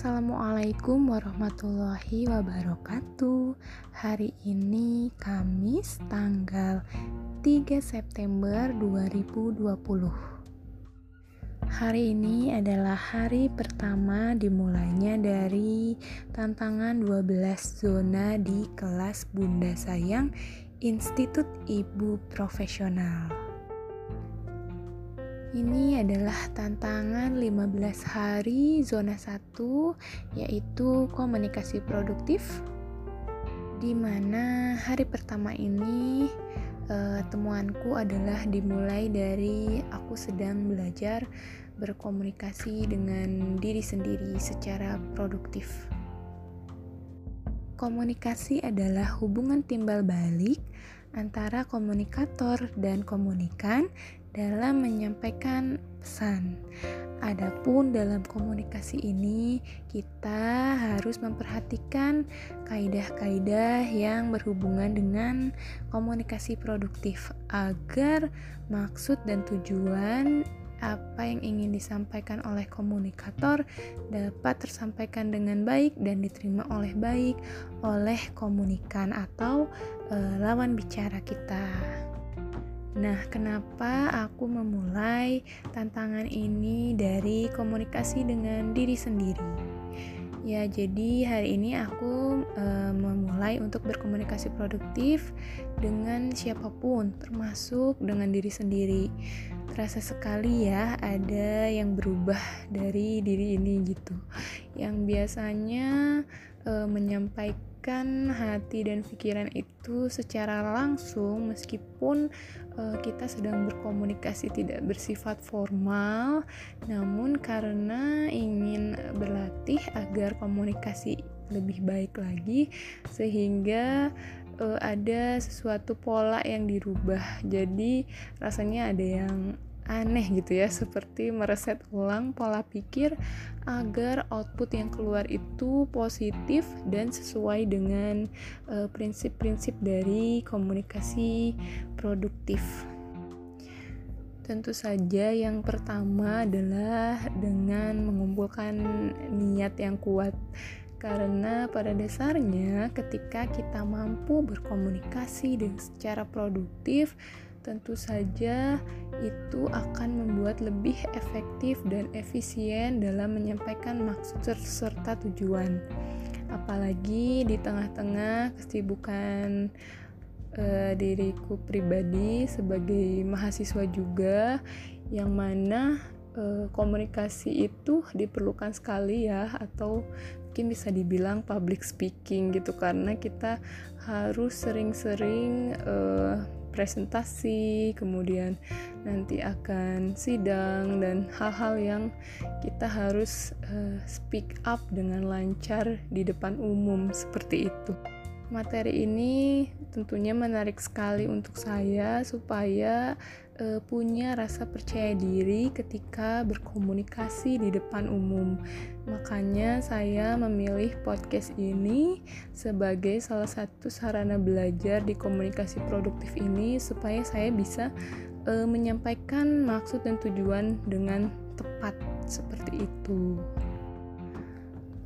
Assalamualaikum warahmatullahi wabarakatuh. Hari ini Kamis tanggal 3 September 2020. Hari ini adalah hari pertama dimulainya dari tantangan 12 zona di kelas Bunda Sayang Institut Ibu Profesional. Ini adalah tantangan 15 hari zona 1 yaitu komunikasi produktif di mana hari pertama ini uh, temuanku adalah dimulai dari aku sedang belajar berkomunikasi dengan diri sendiri secara produktif. Komunikasi adalah hubungan timbal balik antara komunikator dan komunikan dalam menyampaikan pesan. Adapun dalam komunikasi ini, kita harus memperhatikan kaidah-kaidah yang berhubungan dengan komunikasi produktif agar maksud dan tujuan apa yang ingin disampaikan oleh komunikator dapat tersampaikan dengan baik dan diterima oleh baik oleh komunikan atau e, lawan bicara kita. Nah, kenapa aku memulai tantangan ini dari komunikasi dengan diri sendiri? Ya, jadi hari ini aku e, memulai untuk berkomunikasi produktif dengan siapa pun, termasuk dengan diri sendiri. Terasa sekali ya, ada yang berubah dari diri ini gitu. Yang biasanya e, menyampaikan menyampaikan hati dan pikiran itu secara langsung meskipun uh, kita sedang berkomunikasi tidak bersifat formal namun karena ingin berlatih agar komunikasi lebih baik lagi sehingga uh, ada sesuatu pola yang dirubah. Jadi rasanya ada yang aneh gitu ya seperti mereset ulang pola pikir agar output yang keluar itu positif dan sesuai dengan eh, prinsip-prinsip uh, dari komunikasi produktif. Tentu saja yang pertama adalah dengan mengumpulkan niat yang kuat karena pada dasarnya ketika kita mampu berkomunikasi dengan secara produktif tentu saja itu akan membuat lebih efektif dan efisien dalam menyampaikan maksud serta tujuan. Apalagi di tengah-tengah kesibukan uh, diriku pribadi sebagai mahasiswa juga yang mana uh, komunikasi itu diperlukan sekali ya atau mungkin bisa dibilang public speaking gitu karena kita harus sering-sering uh, presentasi, kemudian nanti akan sidang dan hal-hal yang kita harus uh, speak up dengan lancar di depan umum seperti itu. Materi ini tentunya menarik sekali untuk saya supaya uh, punya rasa percaya diri ketika berkomunikasi di depan umum. Makanya saya memilih podcast ini sebagai salah satu sarana belajar di komunikasi produktif ini supaya saya bisa uh, menyampaikan maksud dan tujuan dengan tepat seperti itu.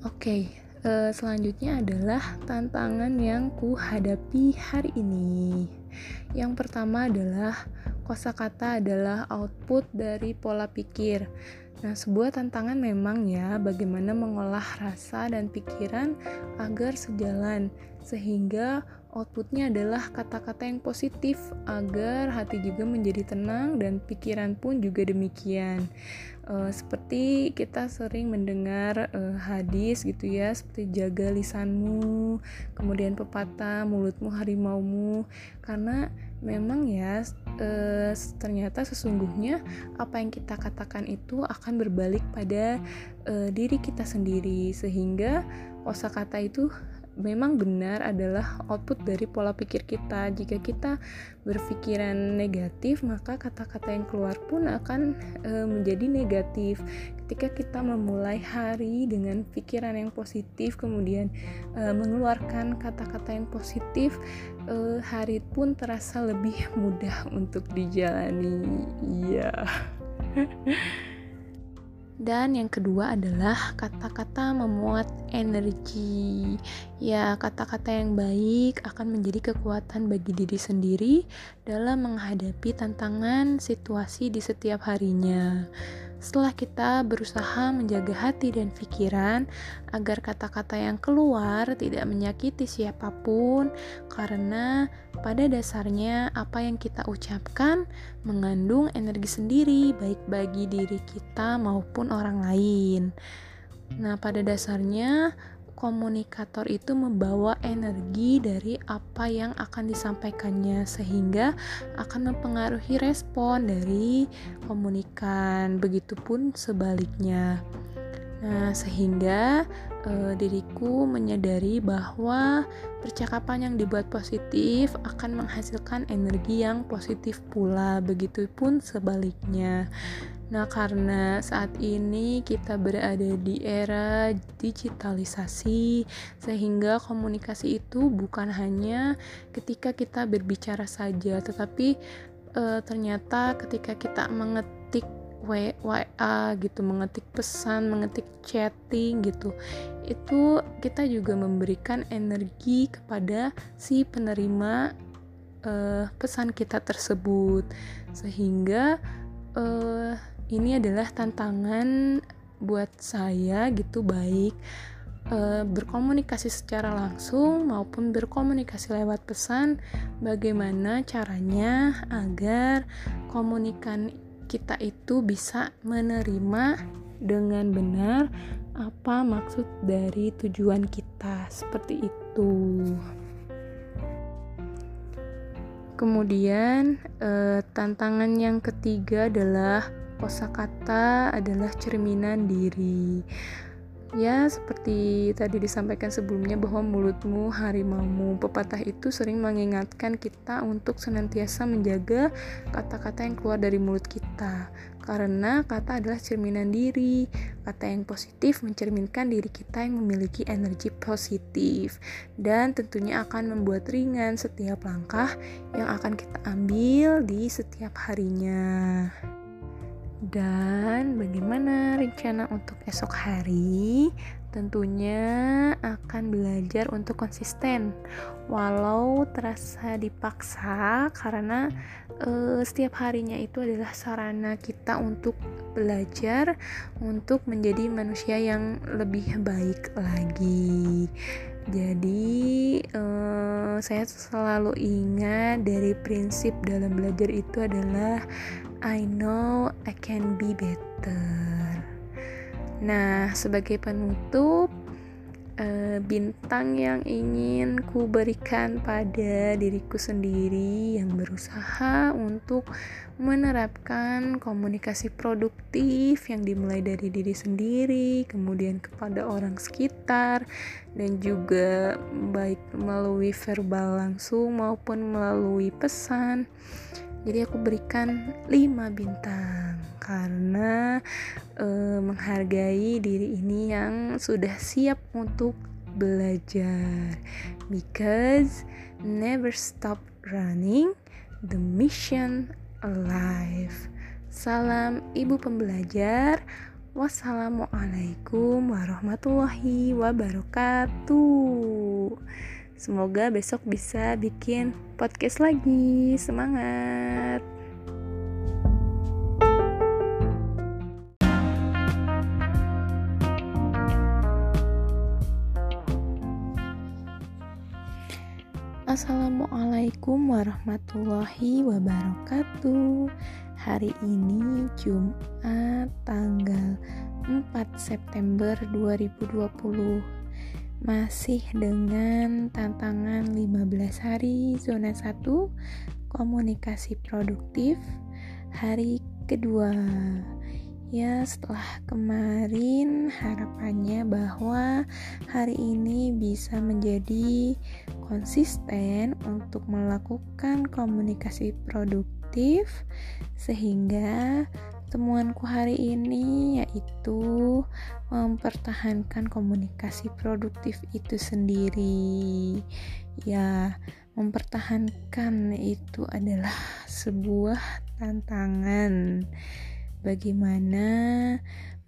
Oke, okay, uh, selanjutnya adalah tantangan yang ku hadapi hari ini. Yang pertama adalah kosakata adalah output dari pola pikir. Nah, sebuah tantangan memang ya bagaimana mengolah rasa dan pikiran agar sejalan sehingga outputnya adalah kata-kata yang positif agar hati juga menjadi tenang dan pikiran pun juga demikian. Uh, seperti kita sering mendengar uh, hadis gitu ya, seperti jaga lisanmu, kemudian pepatah mulutmu harimaumu, karena memang ya e, ternyata sesungguhnya apa yang kita katakan itu akan berbalik pada e, diri kita sendiri. Sehingga kosakata itu memang benar adalah output dari pola pikir kita. Jika kita berpikiran negatif, maka kata-kata yang keluar pun akan e, menjadi negatif. Ketika kita memulai hari dengan pikiran yang positif, kemudian e, mengeluarkan kata-kata yang positif, e, hari pun terasa lebih mudah untuk dijalani. Iya. Dan yang kedua adalah kata-kata memuat energi. Ya, kata-kata yang baik akan menjadi kekuatan bagi diri sendiri dalam menghadapi tantangan situasi di setiap harinya. Setelah kita berusaha menjaga hati dan pikiran agar kata-kata yang keluar tidak menyakiti siapa pun, karena pada dasarnya apa yang kita ucapkan mengandung energi sendiri, baik bagi diri kita maupun orang lain. Nah, pada dasarnya komunikator itu membawa energi dari apa yang akan disampaikannya sehingga akan mempengaruhi respon dari komunikan. Begitupun sebaliknya. Nah sehingga e, diriku menyadari bahwa percakapan yang dibuat positif akan menghasilkan energi yang positif pula. Begitupun sebaliknya Nah, karena saat ini kita berada di era digitalisasi, sehingga komunikasi itu bukan hanya ketika kita berbicara saja, tetapi e, ternyata ketika kita mengetik WA gitu, mengetik pesan, mengetik chatting gitu, itu kita juga memberikan energi kepada si penerima e, pesan kita tersebut, sehingga uh, ini adalah tantangan buat saya gitu baik e, berkomunikasi secara langsung maupun berkomunikasi lewat pesan bagaimana caranya agar komunikan kita itu bisa menerima dengan benar apa maksud dari tujuan kita seperti itu. Kemudian, eh, tantangan yang ketiga adalah kosakata adalah cerminan diri. Ya, seperti tadi disampaikan sebelumnya bahwa mulutmu harimaumu. Pepatah itu sering mengingatkan kita untuk senantiasa menjaga kata-kata yang keluar dari mulut kita. Karena kata adalah cerminan diri. Kata yang positif mencerminkan diri kita yang memiliki energi positif dan tentunya akan membuat ringan setiap langkah yang akan kita ambil di setiap harinya. Dan bagaimana rencana untuk esok hari? Tentunya akan belajar untuk konsisten, walau terasa dipaksa karena e, setiap harinya itu adalah sarana kita untuk belajar untuk menjadi manusia yang lebih baik lagi. Jadi, eh, saya selalu ingat dari prinsip dalam belajar itu adalah I know I can be better. Nah, sebagai penutup, uh, bintang yang ingin ku berikan pada diriku sendiri yang berusaha untuk menerapkan komunikasi produktif yang dimulai dari diri sendiri, kemudian kepada orang sekitar, dan juga baik melalui verbal langsung maupun melalui pesan. Jadi aku berikan 5 bintang karena e, menghargai diri ini yang sudah siap untuk belajar. Because never stop running the mission alive. Salam ibu pembelajar. Wassalamualaikum warahmatullahi wabarakatuh. Semoga besok bisa bikin podcast lagi. Semangat! Assalamualaikum warahmatullahi wabarakatuh Hari ini Jumat tanggal 4 September 2020 masih dengan tantangan 15 hari zona 1 komunikasi produktif. Hari kedua. Ya setelah kemarin harapannya bahwa hari ini bisa menjadi konsisten untuk melakukan komunikasi produktif sehingga temuanku hari ini yaitu mempertahankan komunikasi produktif itu sendiri. Ya, mempertahankan itu adalah sebuah tantangan bagaimana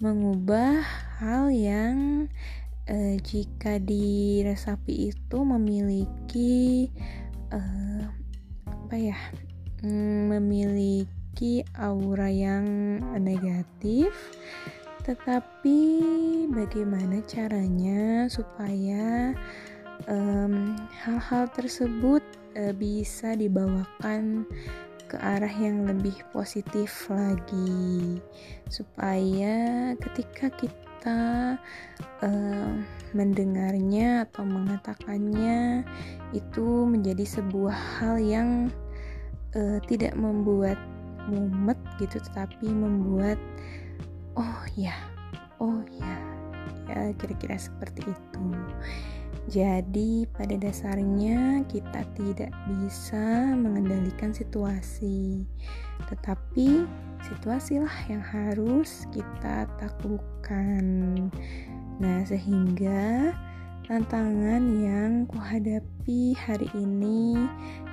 mengubah hal yang uh, jika diresapi itu memiliki uh, apa ya memiliki aura yang negatif tetapi bagaimana caranya supaya hal-hal um, tersebut uh, bisa dibawakan ke arah yang lebih positif lagi? Supaya ketika kita uh, mendengarnya atau mengatakannya itu menjadi sebuah hal yang uh, tidak membuat mumet gitu tetapi membuat oh ya oh ya ya kira-kira seperti itu jadi, pada dasarnya kita tidak bisa mengendalikan situasi, tetapi situasilah yang harus kita taklukkan. Nah, sehingga tantangan yang kuhadapi hari ini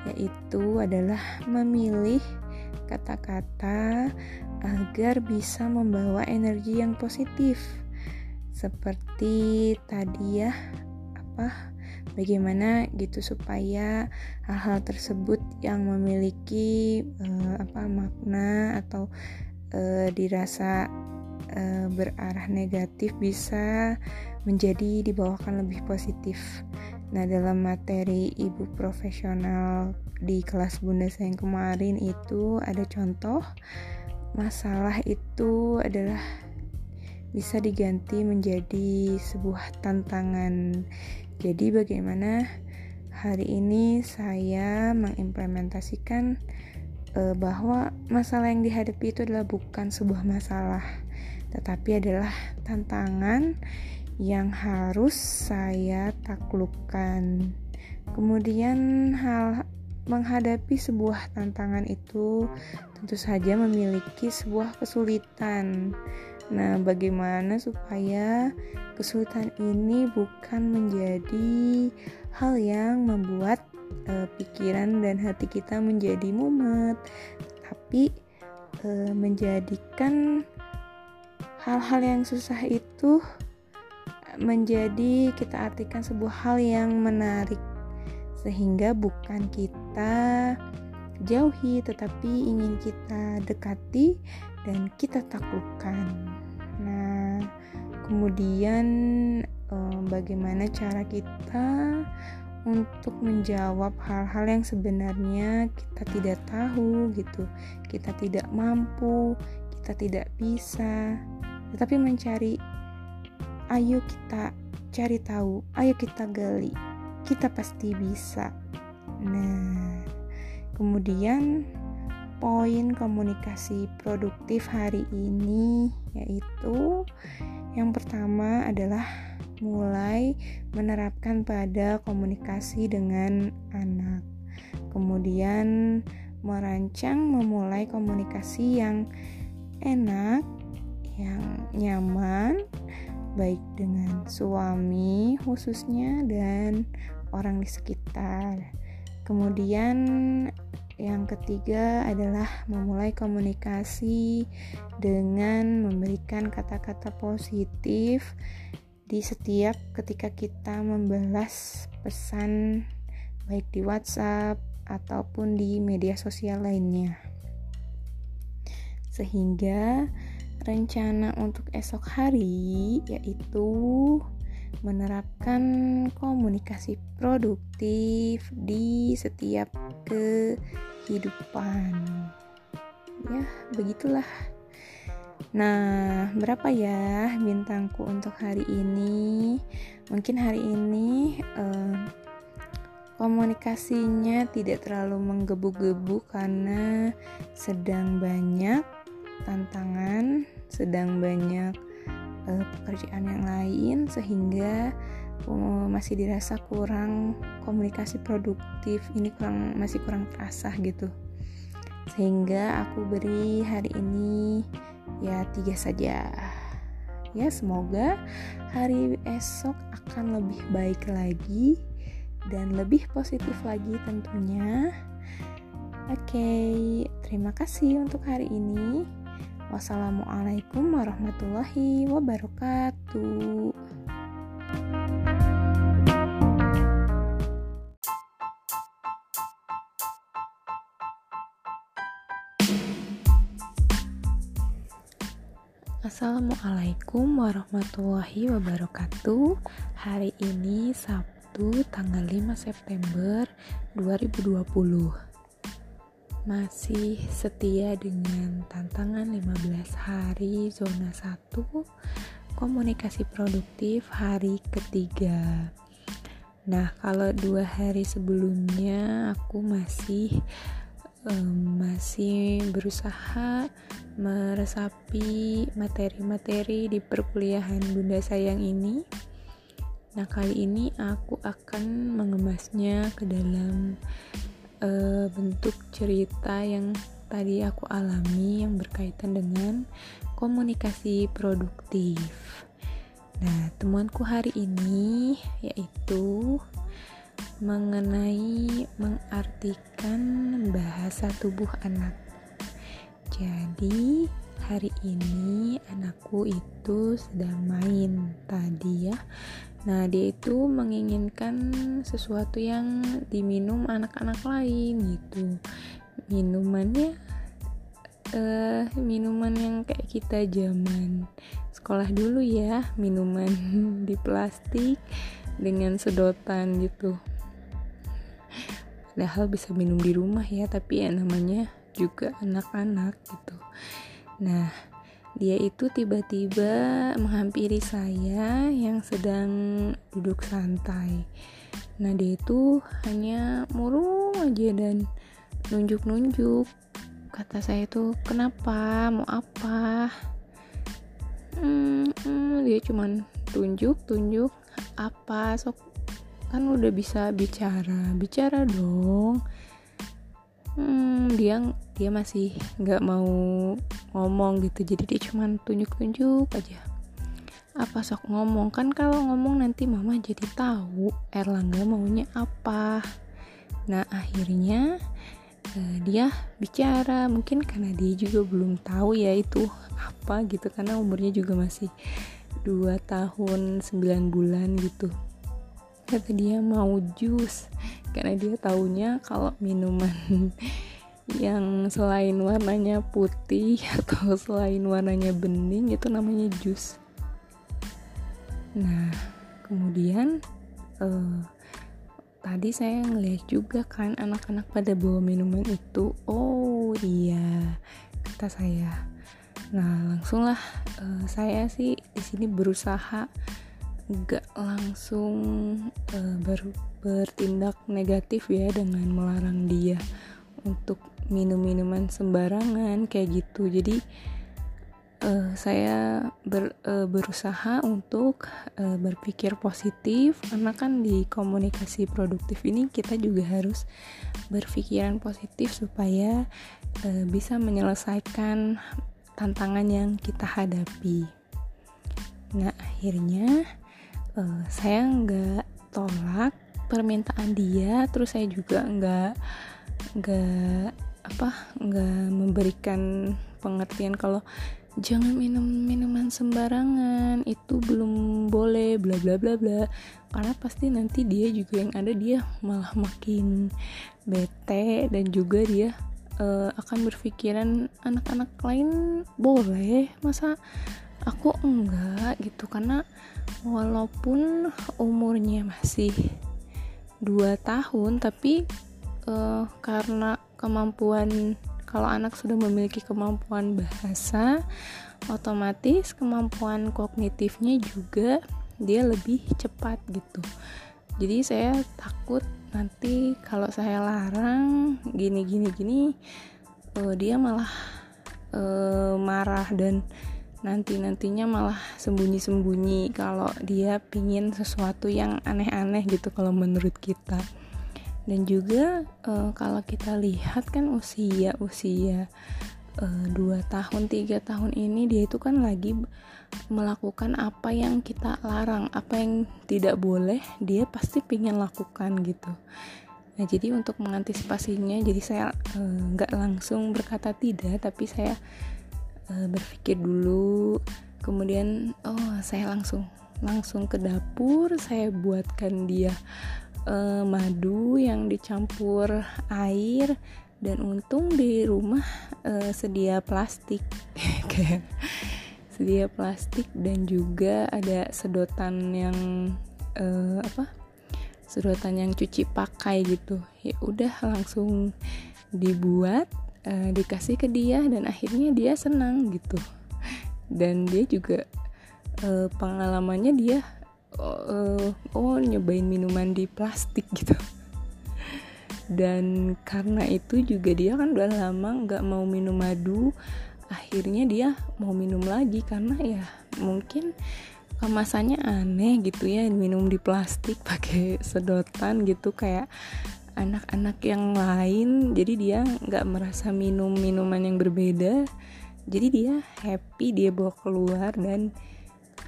yaitu adalah memilih kata-kata agar bisa membawa energi yang positif. Seperti tadi ya, apa bagaimana gitu supaya hal-hal tersebut yang memiliki uh, apa makna atau uh, dirasa uh, berarah negatif bisa menjadi dibawakan lebih positif. Nah, dalam materi ibu profesional di kelas Bunda sayang kemarin itu ada contoh masalah itu adalah bisa diganti menjadi sebuah tantangan jadi bagaimana hari ini saya mengimplementasikan uh, bahwa masalah yang dihadapi itu adalah bukan sebuah masalah, tetapi adalah tantangan yang harus saya taklukkan. Kemudian hal menghadapi sebuah tantangan itu tentu saja memiliki sebuah kesulitan. Nah, bagaimana supaya kesulitan ini bukan menjadi hal yang membuat uh, pikiran dan hati kita menjadi mumet, tapi uh, menjadikan hal-hal yang susah itu menjadi kita artikan sebuah hal yang menarik sehingga bukan kita jauhi tetapi ingin kita dekati dan kita taklukkan. Nah, kemudian eh, bagaimana cara kita untuk menjawab hal-hal yang sebenarnya kita tidak tahu gitu kita tidak mampu kita tidak bisa tetapi mencari ayo kita cari tahu ayo kita gali kita pasti bisa nah kemudian poin komunikasi produktif hari ini yaitu yang pertama adalah mulai menerapkan pada komunikasi dengan anak. Kemudian merancang memulai komunikasi yang enak, yang nyaman, baik dengan suami khususnya dan orang di sekitar. Kemudian yang ketiga adalah memulai komunikasi dengan memberikan kata-kata positif di setiap ketika kita membalas pesan baik di WhatsApp ataupun di media sosial lainnya. Sehingga rencana untuk esok hari yaitu menerapkan komunikasi produktif di setiap kehidupan. Ya, begitulah. Nah, berapa ya bintangku untuk hari ini? Mungkin hari ini eh, komunikasinya tidak terlalu menggebu-gebu karena sedang banyak tantangan, sedang banyak uh, pekerjaan yang lain sehingga uh, masih dirasa kurang komunikasi produktif. Ini kurang masih kurang terasa gitu. Sehingga aku beri hari ini ya tiga saja. Ya semoga hari esok akan lebih baik lagi dan lebih positif lagi tentunya. Oke terima kasih untuk hari ini Wassalamualaikum warahmatullahi wabarakatuh. Assalamualaikum warahmatullahi wabarakatuh Hari ini Sabtu tanggal 5 September 2020 Masih setia dengan tantangan 15 hari zona 1 Komunikasi produktif hari ketiga Nah kalau dua hari sebelumnya aku masih um, masih berusaha meresapi materi-materi di perkuliahan Bunda Sayang ini. Nah, kali ini aku akan mengemasnya ke dalam uh, bentuk cerita yang tadi aku alami yang berkaitan dengan komunikasi produktif. Nah, temuanku hari ini yaitu mengenai mengartikan bahasa tubuh anak. Jadi, hari ini anakku itu sedang main tadi ya. Nah, dia itu menginginkan sesuatu yang diminum anak-anak lain gitu. Minumannya uh, minuman yang kayak kita zaman sekolah dulu ya, minuman di plastik dengan sedotan gitu. Padahal bisa minum di rumah ya, tapi ya namanya juga anak-anak gitu nah dia itu tiba-tiba menghampiri saya yang sedang duduk santai. Nah dia itu hanya murung aja dan nunjuk-nunjuk. Kata saya itu kenapa? Mau apa? Hmm, hmm, dia cuman tunjuk tunjuk apa? Sok kan udah bisa bicara. Bicara dong hmm, dia dia masih nggak mau ngomong gitu. Jadi dia cuman tunjuk-tunjuk aja. Apa sok ngomong? Kan kalau ngomong nanti mama jadi tahu Erlangga maunya apa. Nah akhirnya uh, dia bicara. Mungkin karena dia juga belum tahu ya itu apa gitu. Karena umurnya juga masih 2 tahun 9 bulan gitu kata dia mau jus. Karena dia taunya kalau minuman yang selain warnanya putih atau selain warnanya bening itu namanya jus. Nah kemudian uh, tadi saya ngeliat juga kan anak-anak pada bawa minuman itu. Oh iya kata saya. Nah langsunglah uh, saya sih di sini berusaha gak langsung uh, ber, bertindak negatif ya dengan melarang dia untuk minum minuman sembarangan kayak gitu jadi uh, saya ber, uh, berusaha untuk uh, berpikir positif karena kan di komunikasi produktif ini kita juga harus berpikiran positif supaya uh, bisa menyelesaikan tantangan yang kita hadapi. Nah akhirnya uh, saya nggak tolak permintaan dia terus saya juga nggak nggak apa nggak memberikan pengertian kalau jangan minum minuman sembarangan itu belum boleh bla bla bla bla. Karena pasti nanti dia juga yang ada dia malah makin bete dan juga dia uh, akan berpikiran anak-anak lain boleh masa aku enggak gitu karena walaupun umurnya masih 2 tahun tapi uh, karena kemampuan kalau anak sudah memiliki kemampuan bahasa otomatis kemampuan kognitifnya juga dia lebih cepat gitu. Jadi saya takut nanti kalau saya larang gini gini gini uh, dia malah uh, marah dan nanti-nantinya malah sembunyi-sembunyi kalau dia pingin sesuatu yang aneh-aneh gitu kalau menurut kita. Dan juga uh, kalau kita lihat kan usia usia uh, 2 tahun 3 tahun ini dia itu kan lagi melakukan apa yang kita larang apa yang tidak boleh dia pasti pingin lakukan gitu. Nah jadi untuk mengantisipasinya jadi saya eh, nggak uh, langsung berkata tidak tapi saya uh, berpikir dulu kemudian oh saya langsung langsung ke dapur saya buatkan dia uh, madu yang dicampur air dan untung di rumah uh, sedia plastik. Sedia plastik dan juga ada sedotan yang uh, apa sedotan yang cuci pakai gitu. Ya udah langsung dibuat uh, dikasih ke dia dan akhirnya dia senang gitu. Dan dia juga uh, pengalamannya dia uh, oh nyobain minuman di plastik gitu. Dan karena itu juga dia kan udah lama nggak mau minum madu akhirnya dia mau minum lagi karena ya mungkin kemasannya aneh gitu ya minum di plastik pakai sedotan gitu kayak anak-anak yang lain jadi dia nggak merasa minum minuman yang berbeda. Jadi dia happy dia bawa keluar dan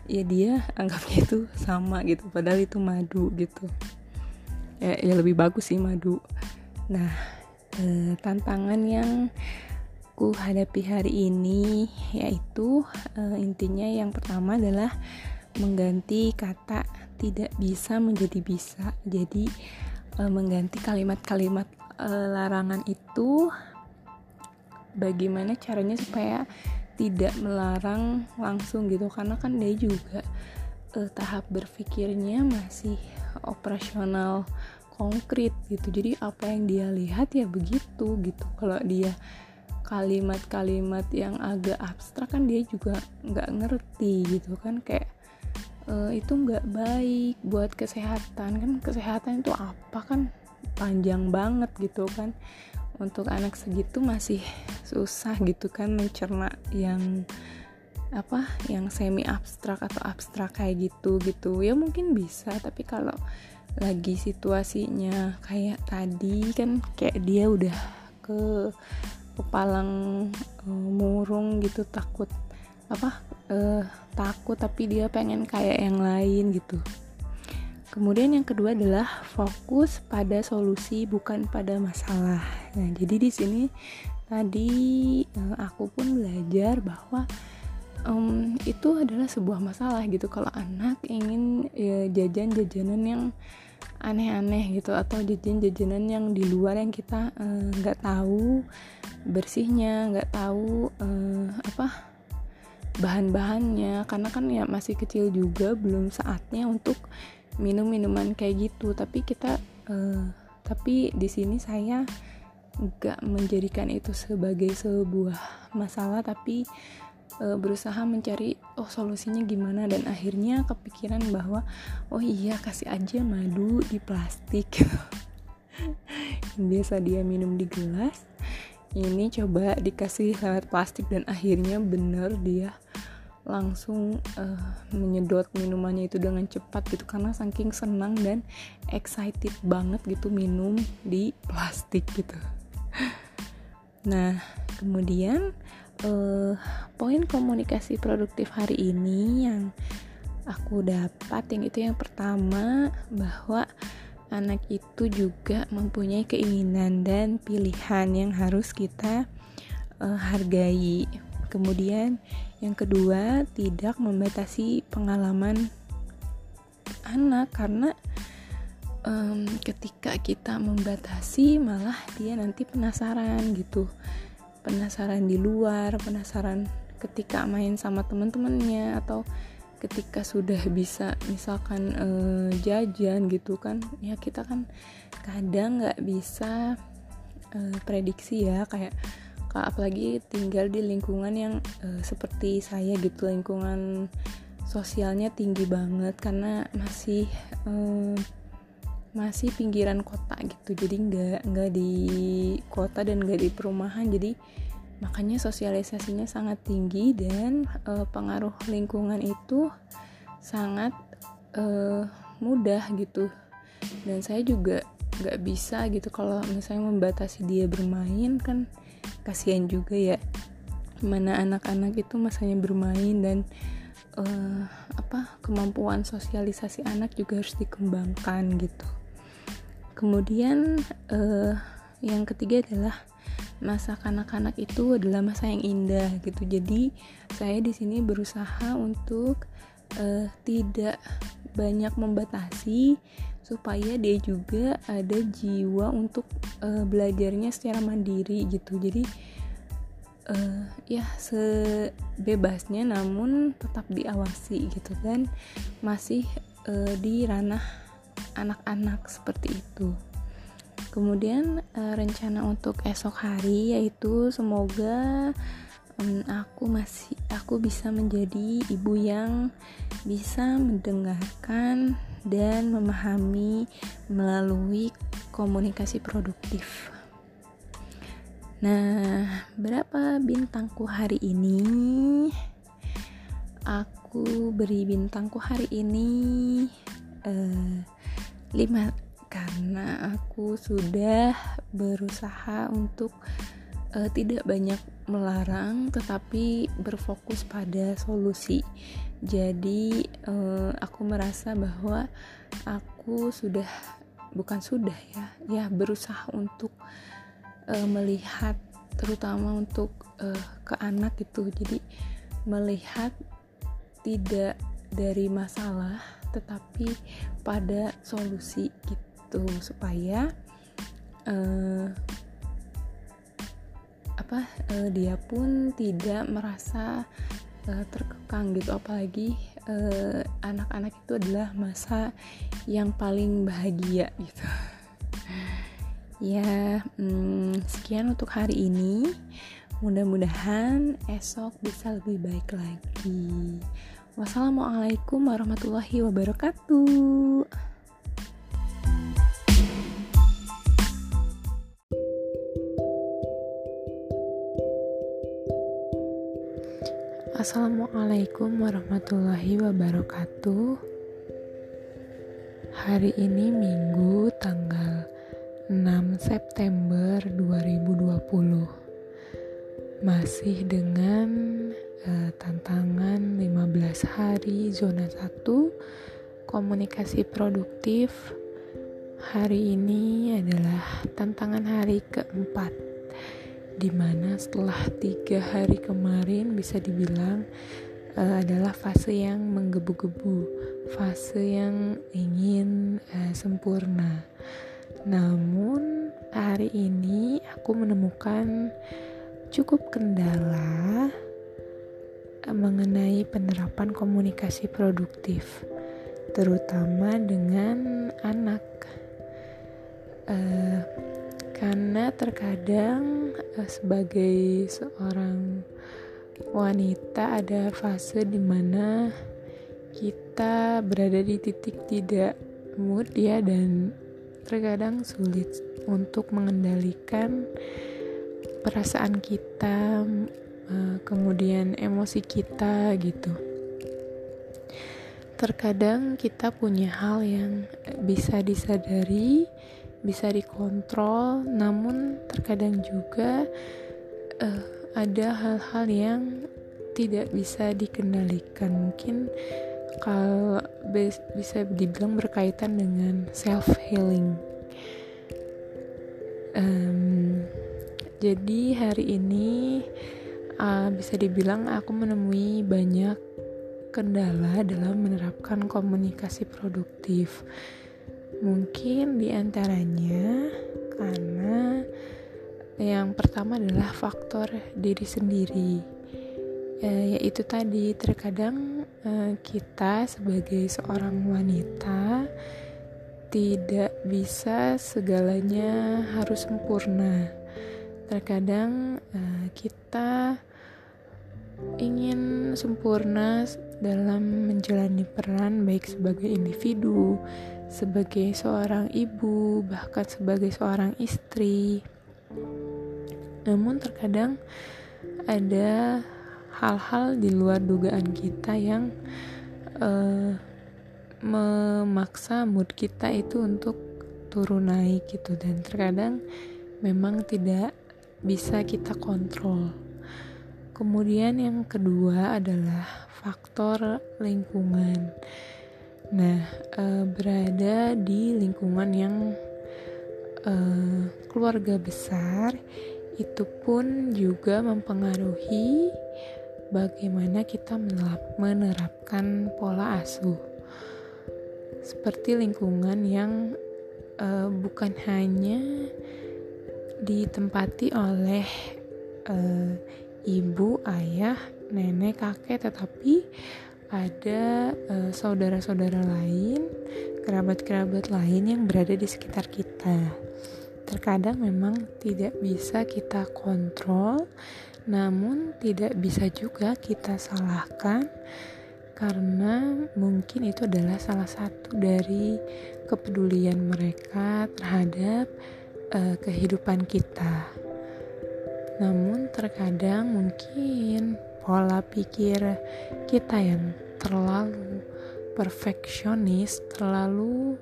ya dia anggapnya itu sama gitu padahal itu madu gitu. Ya, ya lebih bagus sih madu. Nah eh, tantangan yang ku hadapi hari ini yaitu eh, intinya yang pertama adalah mengganti kata tidak bisa menjadi bisa. Jadi eh, mengganti kalimat-kalimat eh, larangan itu bagaimana caranya supaya tidak melarang langsung gitu? Karena kan dia juga uh, tahap berpikirnya masih operasional konkret gitu. Jadi apa yang dia lihat ya begitu gitu. Kalau dia kalimat-kalimat yang agak abstrak kan dia juga nggak ngerti gitu kan. Kayak uh, itu nggak baik buat kesehatan kan? Kesehatan itu apa kan? Panjang banget gitu kan? Untuk anak segitu masih susah gitu kan? Mencerna yang apa yang semi abstrak atau abstrak kayak gitu gitu. Ya mungkin bisa tapi kalau lagi situasinya kayak tadi kan? Kayak dia udah ke kepalang uh, murung gitu takut apa uh, takut tapi dia pengen kayak yang lain gitu Kemudian yang kedua adalah fokus pada solusi bukan pada masalah. Nah, jadi di sini tadi uh, aku pun belajar bahwa um, itu adalah sebuah masalah gitu kalau anak ingin ya, jajan-jajanan yang aneh-aneh gitu atau jajan-jajanan yang di luar yang kita eh, nggak uh, tahu bersihnya nggak tahu uh, apa bahan-bahannya karena kan ya masih kecil juga belum saatnya untuk minum minuman kayak gitu. Tapi kita uh, tapi di sini saya nggak menjadikan itu sebagai sebuah masalah tapi uh, berusaha mencari oh solusinya gimana. Dan akhirnya kepikiran bahwa oh iya kasih aja madu di plastik. Biasa dia minum di gelas ini coba dikasih lewat plastik. Dan akhirnya bener dia langsung uh, menyedot minumannya itu dengan cepat gitu karena saking senang dan excited banget gitu minum di plastik gitu. Nah, kemudian uh, poin komunikasi produktif hari ini yang aku dapat yang itu yang pertama bahwa anak itu juga mempunyai keinginan dan pilihan yang harus kita uh, hargai. Kemudian yang kedua, tidak membatasi pengalaman anak karena um, ketika kita membatasi malah dia nanti penasaran gitu. Penasaran di luar, penasaran ketika main sama teman-temannya atau ketika sudah bisa misalkan uh, jajan gitu kan ya kita kan kadang nggak bisa uh, prediksi ya kayak apalagi tinggal di lingkungan yang uh, seperti saya gitu lingkungan sosialnya tinggi banget karena masih uh, masih pinggiran kota gitu. Jadi nggak nggak di kota dan nggak di perumahan. Jadi makanya sosialisasinya sangat tinggi dan uh, pengaruh lingkungan itu sangat uh, mudah gitu. Dan saya juga nggak bisa gitu kalau misalnya membatasi dia bermain kan kasihan juga ya mana anak-anak itu masanya bermain dan uh, apa kemampuan sosialisasi anak juga harus dikembangkan gitu. Kemudian uh, yang ketiga adalah masa kanak-kanak itu adalah masa yang indah gitu. Jadi saya di sini berusaha untuk uh, tidak banyak membatasi supaya dia juga ada jiwa untuk uh, belajarnya secara mandiri gitu. Jadi uh, ya sebebasnya namun tetap diawasi gitu kan masih uh, di ranah anak-anak seperti itu. Kemudian uh, rencana untuk esok hari yaitu semoga um, aku masih aku bisa menjadi ibu yang bisa mendengarkan dan memahami melalui komunikasi produktif. Nah, berapa bintangku hari ini? Aku beri bintangku hari ini 5 karena aku sudah berusaha untuk uh, tidak banyak melarang tetapi berfokus pada solusi. Jadi uh, aku merasa bahwa aku sudah bukan sudah ya, ya berusaha untuk uh, melihat terutama untuk uh, ke anak itu. Jadi melihat tidak dari masalah tetapi pada solusi gitu supaya uh, apa uh, dia pun tidak merasa uh, terkekang gitu. Apalagi anak-anak uh, itu adalah masa yang paling bahagia gitu. Ya hmm, sekian untuk hari ini. Mudah-mudahan esok bisa lebih baik lagi. Wassalamualaikum warahmatullahi wabarakatuh Assalamualaikum warahmatullahi wabarakatuh. Hari ini Minggu tanggal 6 September 2020 Masih dengan uh, tantangan 15 hari zona 1 Komunikasi produktif. Hari ini adalah tantangan hari keempat di mana setelah tiga hari kemarin bisa dibilang uh, adalah fase yang menggebu-gebu, fase yang ingin uh, sempurna. Namun hari ini aku menemukan cukup kendala uh, mengenai penerapan komunikasi produktif, terutama dengan anak. Uh, karena terkadang uh, sebagai seorang wanita ada fase di mana kita berada di titik tidak mood ya dan terkadang sulit untuk mengendalikan perasaan kita uh, kemudian emosi kita gitu. Terkadang kita punya hal yang bisa disadari bisa dikontrol, namun terkadang juga uh, ada hal-hal yang tidak bisa dikendalikan. Mungkin kalau bisa dibilang berkaitan dengan self healing. Um, jadi hari ini uh, bisa dibilang aku menemui banyak kendala dalam menerapkan komunikasi produktif Mungkin di antaranya karena yang pertama adalah faktor diri sendiri, e, yaitu tadi terkadang e, kita sebagai seorang wanita tidak bisa segalanya harus sempurna. Terkadang e, kita ingin sempurna dalam menjalani peran baik sebagai individu, sebagai seorang ibu, bahkan sebagai seorang istri. Namun terkadang ada hal-hal di luar dugaan kita yang uh, memaksa mood kita itu untuk turun naik gitu dan terkadang memang tidak bisa kita kontrol. Kemudian yang kedua adalah faktor lingkungan. Nah, uh, berada di lingkungan yang uh, keluarga besar itu pun juga mempengaruhi bagaimana kita menerapkan pola asuh. Seperti lingkungan yang uh, bukan hanya ditempati oleh uh, ibu, ayah, nenek, kakek, tetapi ada uh, saudara-saudara lain, kerabat-kerabat lain yang berada di sekitar kita. Terkadang memang tidak bisa kita kontrol, namun tidak bisa juga kita salahkan karena mungkin itu adalah salah satu dari kepedulian mereka terhadap uh, kehidupan kita. Namun terkadang mungkin pola pikir kita yang terlalu perfeksionis, terlalu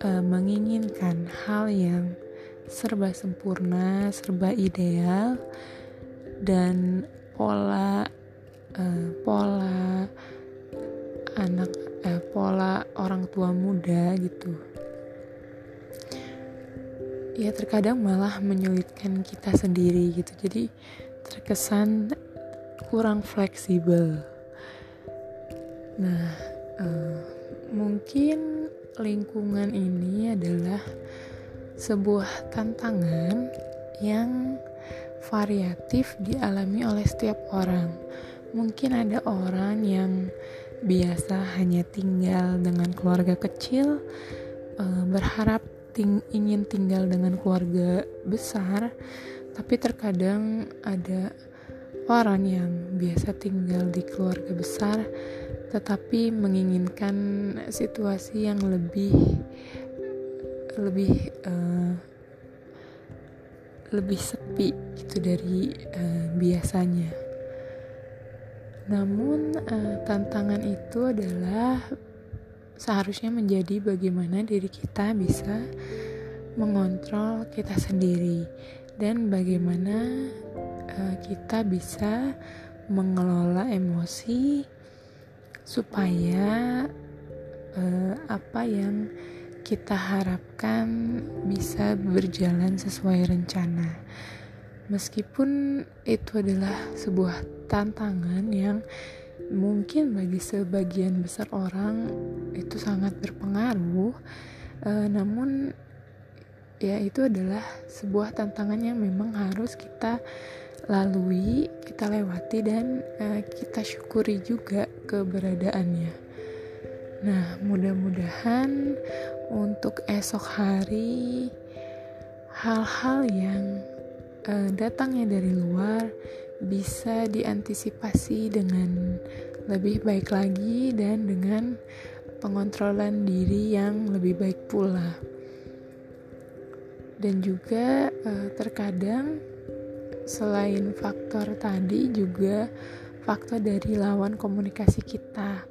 uh, menginginkan hal yang serba sempurna, serba ideal dan pola uh, pola anak eh, pola orang tua muda gitu. Ya terkadang malah menyulitkan kita sendiri gitu. Jadi terkesan kurang fleksibel. Nah uh, mungkin lingkungan ini adalah sebuah tantangan yang variatif dialami oleh setiap orang. Mungkin ada orang yang biasa hanya tinggal dengan keluarga kecil uh, berharap ting ingin tinggal dengan keluarga besar, tapi terkadang ada orang yang biasa tinggal di keluarga besar tetapi menginginkan situasi yang lebih lebih uh, lebih sepi gitu dari uh, biasanya. Namun uh, tantangan itu adalah seharusnya menjadi bagaimana diri kita bisa mengontrol kita sendiri dan bagaimana uh, kita bisa mengelola emosi supaya uh, apa yang kita harapkan bisa berjalan sesuai rencana. Meskipun itu adalah sebuah tantangan yang mungkin bagi sebagian besar orang itu sangat berpengaruh uh, namun ya itu adalah sebuah tantangan yang memang harus kita lalui kita lewati dan uh, kita syukuri juga keberadaannya nah mudah-mudahan untuk esok hari hal-hal yang uh, datangnya dari luar bisa diantisipasi dengan lebih baik lagi dan dengan pengontrolan diri yang lebih baik pula. Dan juga eh, terkadang selain faktor tadi juga faktor dari lawan komunikasi kita,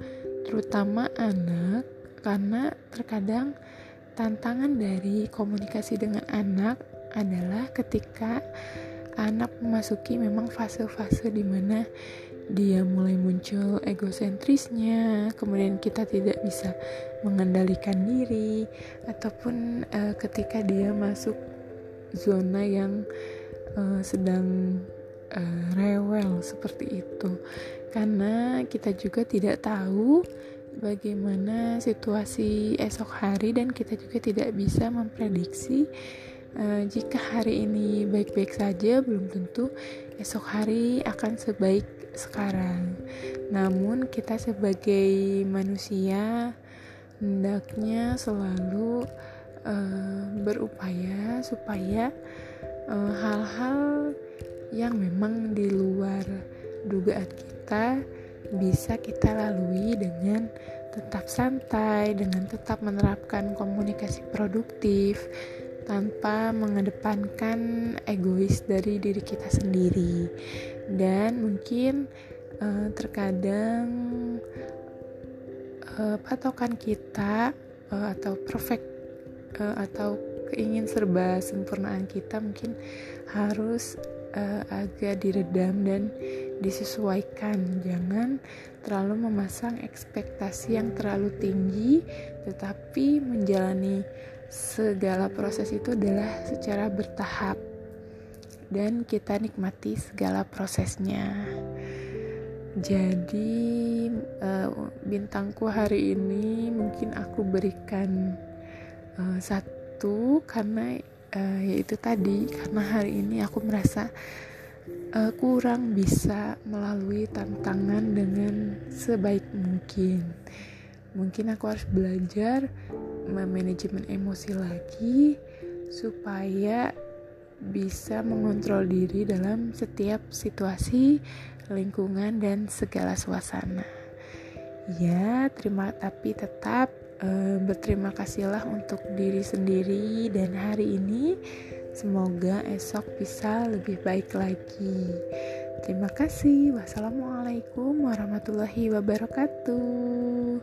terutama anak karena terkadang tantangan dari komunikasi dengan anak adalah ketika anak memasuki memang fase-fase di mana dia mulai muncul egosentrisnya, kemudian kita tidak bisa mengendalikan diri, ataupun uh, ketika dia masuk zona yang uh, sedang uh, rewel seperti itu, karena kita juga tidak tahu bagaimana situasi esok hari dan kita juga tidak bisa memprediksi Uh, jika hari ini baik-baik saja, belum tentu esok hari akan sebaik sekarang. Namun, kita sebagai manusia hendaknya selalu uh, berupaya supaya hal-hal uh, yang memang di luar dugaan kita bisa kita lalui dengan tetap santai, dengan tetap menerapkan komunikasi produktif tanpa mengedepankan egois dari diri kita sendiri. Dan mungkin uh, terkadang uh, patokan kita atau perfect atau keingin serba sempurnaan kita mungkin harus uh, agak diredam dan disesuaikan jangan terlalu memasang ekspektasi yang terlalu tinggi tetapi menjalani segala proses itu adalah secara bertahap dan kita nikmati segala prosesnya. Jadi uh, bintangku hari ini mungkin aku berikan uh, satu karena uh, yaitu tadi karena hari ini aku merasa uh, kurang bisa melalui tantangan dengan sebaik mungkin. Mungkin aku harus belajar memanajemen emosi lagi supaya bisa mengontrol diri dalam setiap situasi lingkungan dan segala suasana. Ya, terima tapi tetap e, berterima kasihlah untuk diri sendiri dan hari ini semoga esok bisa lebih baik lagi. Terima kasih. Wassalamualaikum warahmatullahi wabarakatuh.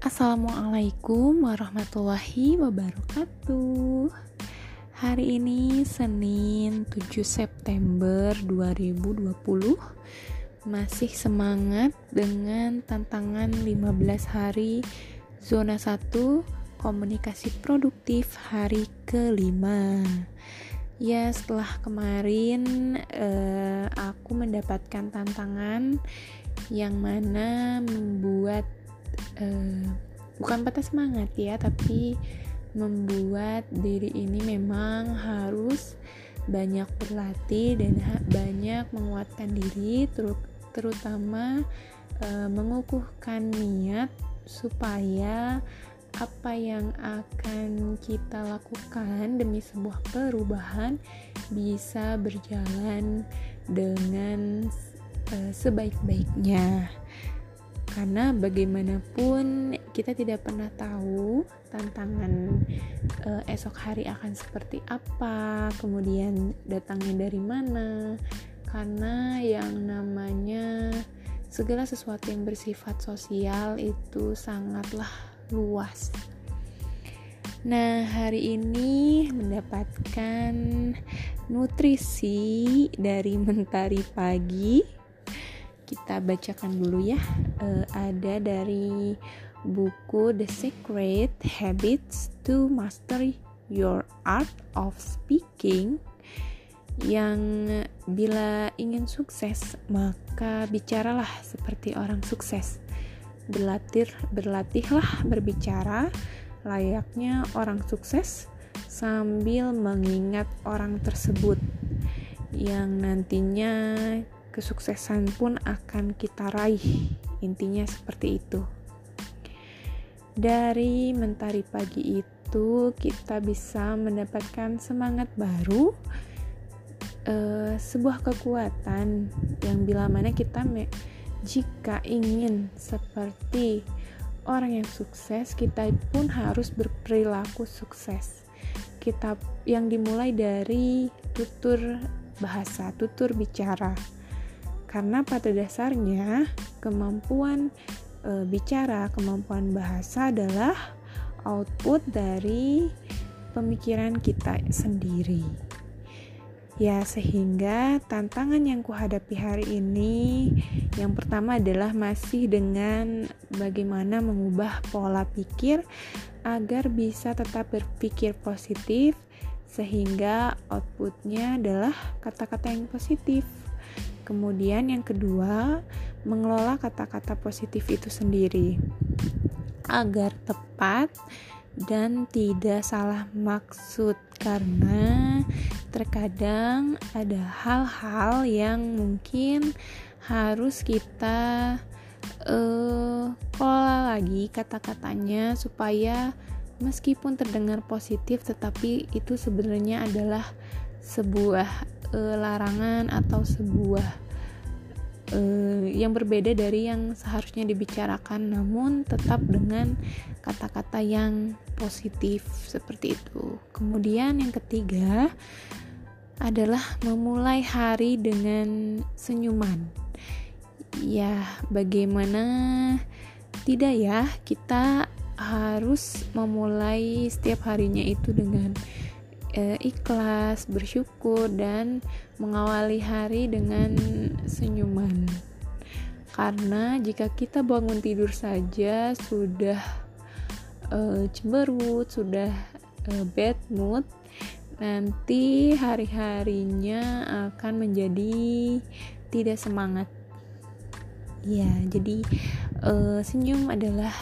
Assalamualaikum warahmatullahi wabarakatuh Hari ini Senin 7 September 2020 Masih semangat dengan tantangan 15 hari Zona 1 Komunikasi produktif hari kelima. Ya setelah kemarin eh, aku mendapatkan tantangan yang mana membuat uh, bukan patah semangat ya tapi membuat diri ini memang harus banyak berlatih dan banyak menguatkan diri ter terutama uh, mengukuhkan niat supaya apa yang akan kita lakukan demi sebuah perubahan bisa berjalan dengan uh, sebaik-baiknya. Karena bagaimanapun kita tidak pernah tahu tantangan uh, esok hari akan seperti apa, kemudian datangnya dari mana. Karena yang namanya segala sesuatu yang bersifat sosial itu sangatlah luas. Nah, hari ini mendapatkan nutrisi dari Mentari Pagi kita bacakan dulu ya uh, ada dari buku The Secret Habits to Master Your Art of Speaking yang bila ingin sukses maka bicaralah seperti orang sukses berlatih berlatihlah berbicara layaknya orang sukses sambil mengingat orang tersebut yang nantinya kesuksesan pun akan kita raih. Intinya seperti itu. Dari mentari pagi itu kita bisa mendapatkan semangat baru, uh, sebuah kekuatan yang bila mana kita me jika ingin seperti orang yang sukses, kita pun harus berperilaku sukses. Kita yang dimulai dari tutur bahasa, tutur bicara karena pada dasarnya kemampuan e, bicara, kemampuan bahasa adalah output dari pemikiran kita sendiri. Ya, sehingga tantangan yang kuhadapi hari ini yang pertama adalah masih dengan bagaimana mengubah pola pikir agar bisa tetap berpikir positif sehingga outputnya adalah kata-kata yang positif. Kemudian yang kedua, mengelola kata-kata positif itu sendiri. Agar tepat dan tidak salah maksud karena terkadang ada hal-hal yang mungkin harus kita uh, kelola lagi kata-katanya supaya meskipun terdengar positif tetapi itu sebenarnya adalah sebuah uh, larangan atau sebuah uh, yang berbeda dari yang seharusnya dibicarakan namun tetap dengan kata-kata yang positif seperti itu. Kemudian yang ketiga adalah memulai hari dengan senyuman. Ya, bagaimana tidak ya kita harus memulai setiap harinya itu dengan e, ikhlas, bersyukur dan mengawali hari dengan senyuman. karena jika kita bangun tidur saja sudah uh, cemberut sudah uh, bad mood nanti hari-harinya akan menjadi tidak semangat ya jadi uh, senyum adalah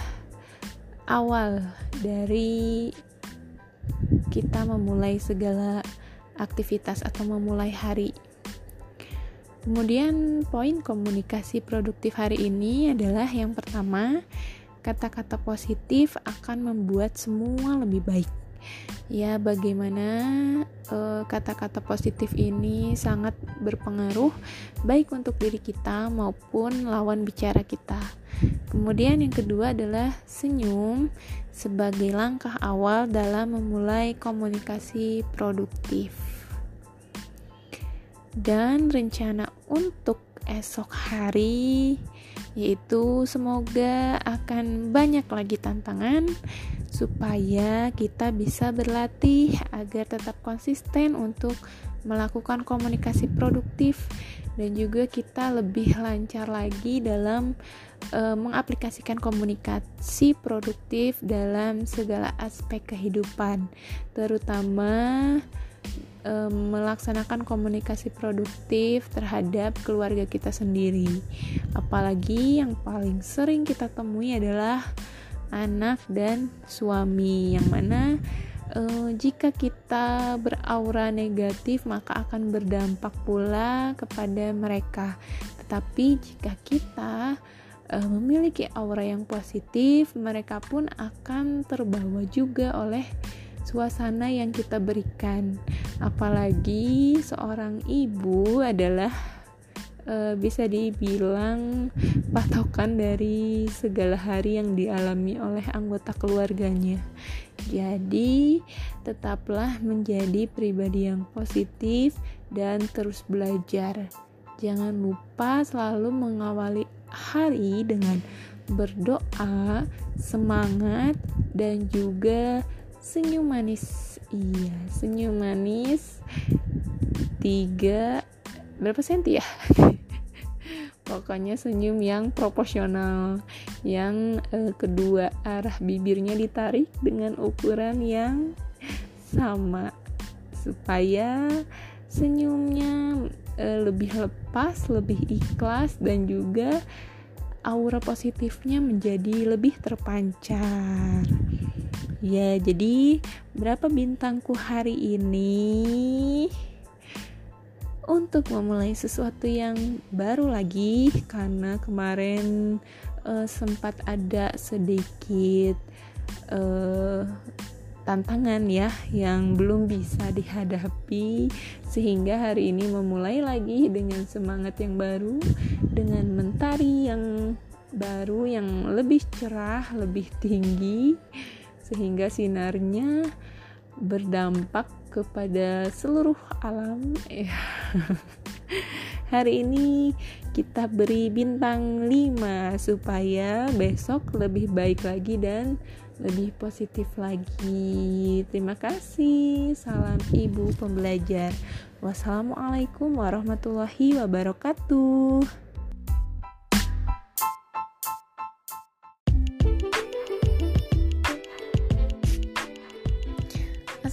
awal dari kita memulai segala aktivitas atau memulai hari. Kemudian poin komunikasi produktif hari ini adalah yang pertama, kata-kata positif akan membuat semua lebih baik. Ya, bagaimana eh, kata-kata uh, positif ini sangat berpengaruh baik untuk diri kita maupun lawan bicara kita. Kemudian yang kedua adalah senyum sebagai langkah awal dalam memulai komunikasi produktif. Dan rencana untuk esok hari yaitu semoga akan banyak lagi tantangan supaya kita bisa berlatih agar tetap konsisten untuk melakukan komunikasi produktif dan juga kita lebih lancar lagi dalam e, mengaplikasikan komunikasi produktif dalam segala aspek kehidupan terutama e, melaksanakan komunikasi produktif terhadap keluarga kita sendiri. Apalagi yang paling sering kita temui adalah anak dan suami yang mana uh, jika kita beraura negatif maka akan berdampak pula kepada mereka. Tetapi jika kita uh, memiliki aura yang positif mereka pun akan terbawa juga oleh suasana yang kita berikan apalagi seorang ibu adalah uh, bisa dibilang patokan dari segala hari yang dialami oleh anggota keluarganya. Jadi, tetaplah menjadi pribadi yang positif dan terus belajar. Jangan lupa selalu mengawali hari dengan berdoa, semangat, dan juga senyum manis. Iya, senyum manis. Tiga berapa senti ya? pokoknya senyum yang proporsional yang uh, kedua arah bibirnya ditarik dengan ukuran yang sama supaya senyumnya uh, lebih lepas lebih ikhlas dan juga aura positifnya menjadi lebih terpancar. Ya jadi berapa bintangku hari ini? Untuk memulai sesuatu yang baru lagi karena kemarin uh, sempat ada sedikit uh, tantangan ya yang belum bisa dihadapi sehingga hari ini memulai lagi dengan semangat yang baru dengan mentari yang baru yang lebih cerah lebih tinggi sehingga sinarnya berdampak kepada seluruh alam ya. Hari ini kita beri bintang 5 supaya besok lebih baik lagi dan lebih positif lagi. Terima kasih. Salam ibu pembelajar. Wassalamualaikum warahmatullahi wabarakatuh.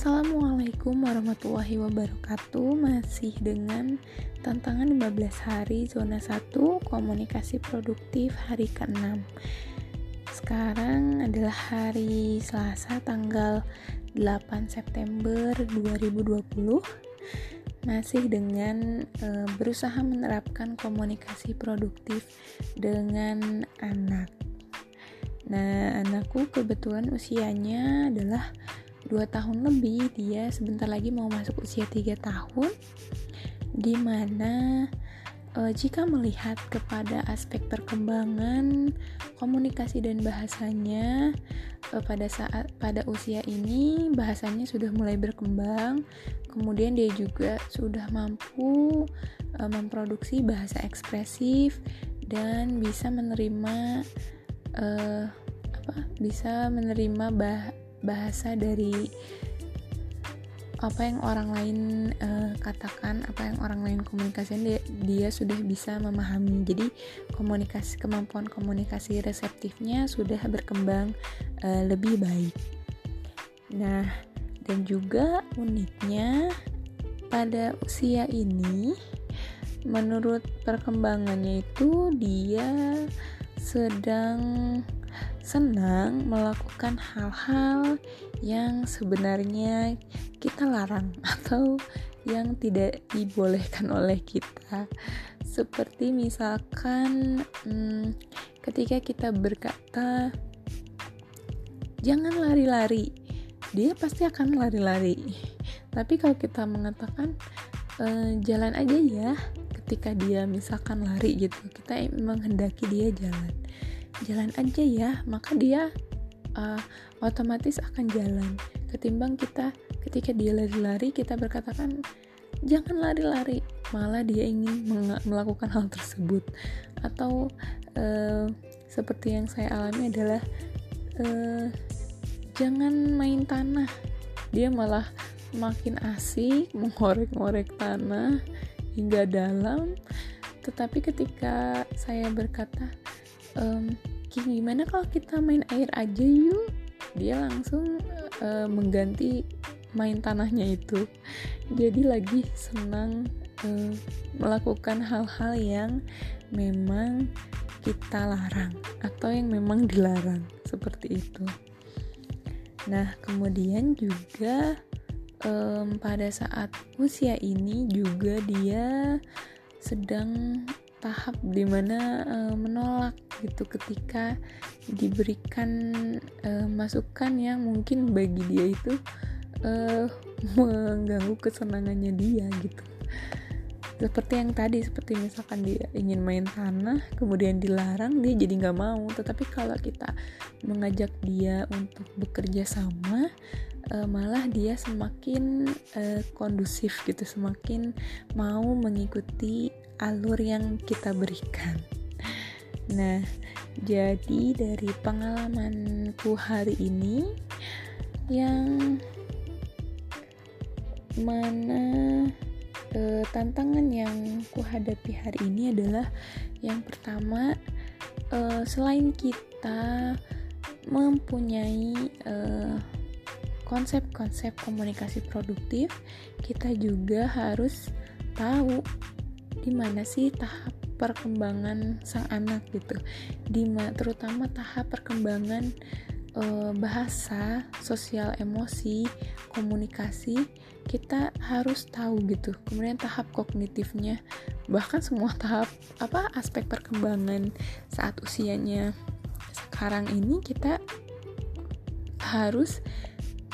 Assalamualaikum warahmatullahi wabarakatuh. Masih dengan tantangan 15 hari zona 1 komunikasi produktif hari ke-6 Sekarang adalah hari Selasa tanggal 8 September 2020 Masih dengan e, berusaha menerapkan komunikasi produktif dengan anak. Nah anakku kebetulan usianya adalah dua tahun lebih dia sebentar lagi mau masuk usia tiga tahun di mana e, jika melihat kepada aspek perkembangan komunikasi dan bahasanya e, pada saat pada usia ini bahasanya sudah mulai berkembang. Kemudian dia juga sudah mampu e, memproduksi bahasa ekspresif dan bisa menerima e, apa bisa menerima bah bahasa dari apa yang orang lain uh, katakan apa yang orang lain komunikasikan dia, dia sudah bisa memahami. Jadi komunikasi kemampuan komunikasi reseptifnya sudah berkembang uh, lebih baik. Nah dan juga uniknya pada usia ini menurut perkembangannya itu dia sedang senang melakukan hal-hal yang sebenarnya kita larang atau yang tidak dibolehkan oleh kita. Seperti misalkan hmm, ketika kita berkata jangan lari-lari. Dia pasti akan lari-lari. Tapi kalau kita mengatakan e, jalan aja ya ketika dia misalkan lari gitu kita menghendaki dia jalan jalan aja ya. Maka dia uh, otomatis akan jalan. Ketimbang kita ketika dia lari-lari kita berkatakan jangan lari-lari. Malah dia ingin melakukan hal tersebut. Atau uh, seperti yang saya alami adalah uh, jangan main tanah. Dia malah makin asik mengorek-ngorek tanah hingga dalam. Tetapi ketika saya berkata um, gimana kalau kita main air aja yuk? Dia langsung uh, mengganti main tanahnya itu. Jadi lagi senang uh, melakukan hal-hal yang memang kita larang atau yang memang dilarang seperti itu. Nah kemudian juga um, pada saat usia ini juga dia sedang tahap di mana uh, menolak gitu ketika diberikan uh, masukan yang mungkin bagi dia itu uh, mengganggu kesenangannya dia gitu. Seperti yang tadi seperti misalkan dia ingin main tanah kemudian dilarang dia jadi nggak mau. Tetapi kalau kita mengajak dia untuk bekerja sama uh, malah dia semakin uh, kondusif gitu semakin mau mengikuti alur yang kita berikan. Nah, jadi dari pengalamanku hari ini yang mana e, tantangan yang kuhadapi hari ini adalah yang pertama e, selain kita mempunyai konsep-konsep komunikasi produktif, kita juga harus tahu di mana sih tahap perkembangan sang anak gitu? Di terutama tahap perkembangan e, bahasa sosial emosi komunikasi kita harus tahu gitu. Kemudian tahap kognitifnya bahkan semua tahap apa aspek perkembangan saat usianya. Sekarang ini kita harus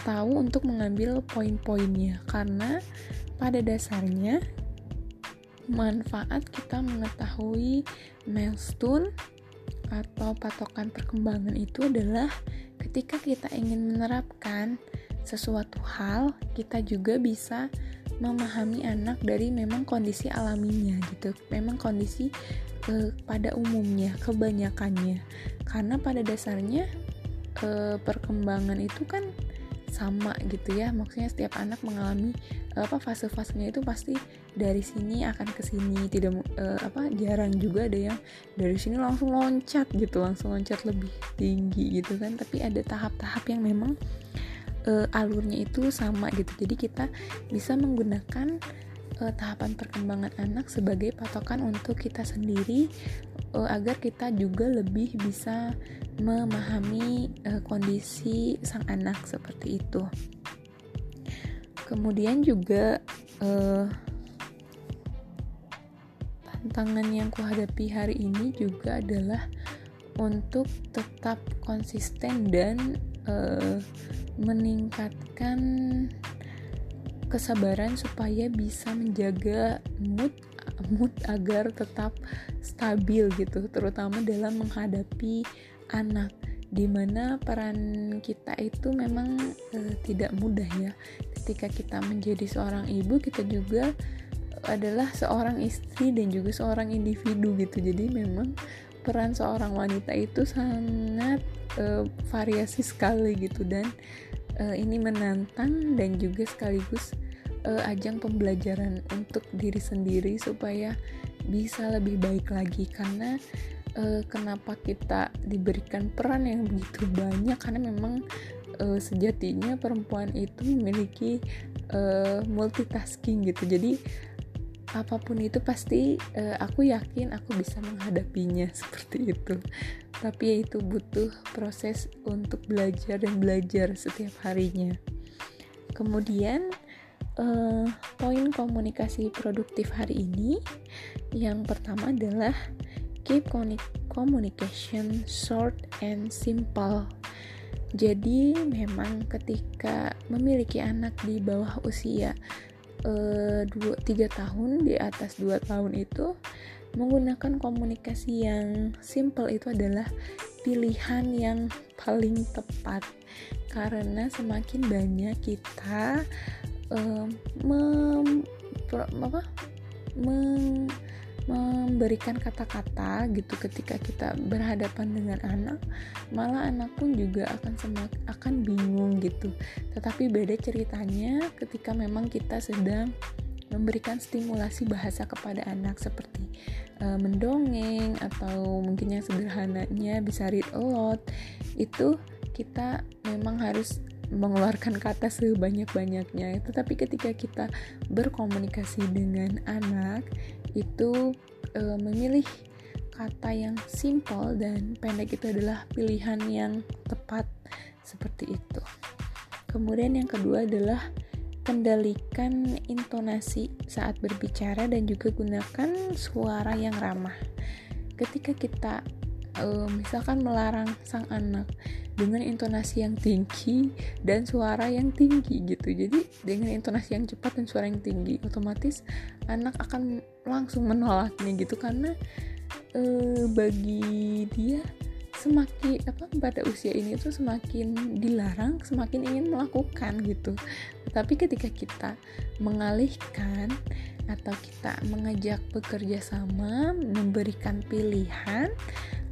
tahu untuk mengambil poin-poinnya. Karena pada dasarnya manfaat kita mengetahui milestone atau patokan perkembangan itu adalah ketika kita ingin menerapkan sesuatu hal, kita juga bisa memahami anak dari memang kondisi alaminya gitu. Memang kondisi eh, pada umumnya, kebanyakannya. Karena pada dasarnya eh, perkembangan itu kan sama gitu ya maksudnya setiap anak mengalami apa fase-fasenya itu pasti dari sini akan ke sini. Tidak uh, apa jarang juga ada yang dari sini langsung loncat gitu langsung loncat lebih tinggi gitu kan. Tapi ada tahap-tahap yang memang uh, alurnya itu sama gitu. Jadi kita bisa menggunakan uh, tahapan perkembangan anak sebagai patokan untuk kita sendiri uh, agar kita juga lebih bisa memahami uh, kondisi sang anak seperti itu. Kemudian juga uh, tantangan yang kuhadapi hari ini juga adalah untuk tetap konsisten dan uh, meningkatkan kesabaran supaya bisa menjaga mood mood agar tetap stabil gitu terutama dalam menghadapi anak di mana peran kita itu memang e, tidak mudah ya. Ketika kita menjadi seorang ibu kita juga adalah seorang istri dan juga seorang individu gitu. Jadi memang peran seorang wanita itu sangat e, variasi sekali gitu. Dan uh, ini menantang dan juga sekaligus uh, ajang pembelajaran untuk diri sendiri supaya bisa lebih baik lagi. Karena uh, kenapa kita diberikan peran yang begitu banyak? Karena memang uh, sejatinya perempuan itu memiliki uh, multitasking gitu. Jadi apa pun itu pasti uh, aku yakin aku bisa menghadapinya seperti itu. Tapi ya itu butuh proses untuk belajar dan belajar setiap harinya. Kemudian uh, poin komunikasi produktif hari ini yang pertama adalah keep communication short and simple. Jadi memang ketika memiliki anak di bawah usia uh, dua tiga tahun di atas dua tahun itu menggunakan komunikasi yang simple itu adalah pilihan yang paling tepat. Karena semakin banyak kita um, mem, apa, mem, memberikan kata-kata gitu ketika kita berhadapan dengan anak malah anak pun juga akan semak akan bingung gitu. Tetapi beda ceritanya ketika memang kita sedang memberikan stimulasi bahasa kepada anak seperti uh, mendongeng atau mungkin yang sederhananya bisa read a lot itu kita memang harus mengeluarkan kata sebanyak-banyaknya. Tetapi ketika kita berkomunikasi dengan anak itu e, memilih kata yang simple dan pendek itu adalah pilihan yang tepat seperti itu. Kemudian yang kedua adalah kendalikan intonasi saat berbicara dan juga gunakan suara yang ramah. Ketika kita uh, misalkan melarang sang anak dengan intonasi yang tinggi dan suara yang tinggi gitu. Jadi dengan intonasi yang cepat dan suara yang tinggi otomatis anak akan langsung menolaknya gitu. Karena uh, bagi dia semakin apa pada usia ini tuh semakin dilarang semakin ingin melakukan gitu. Tapi ketika kita mengalihkan atau kita mengajak bekerja sama memberikan pilihan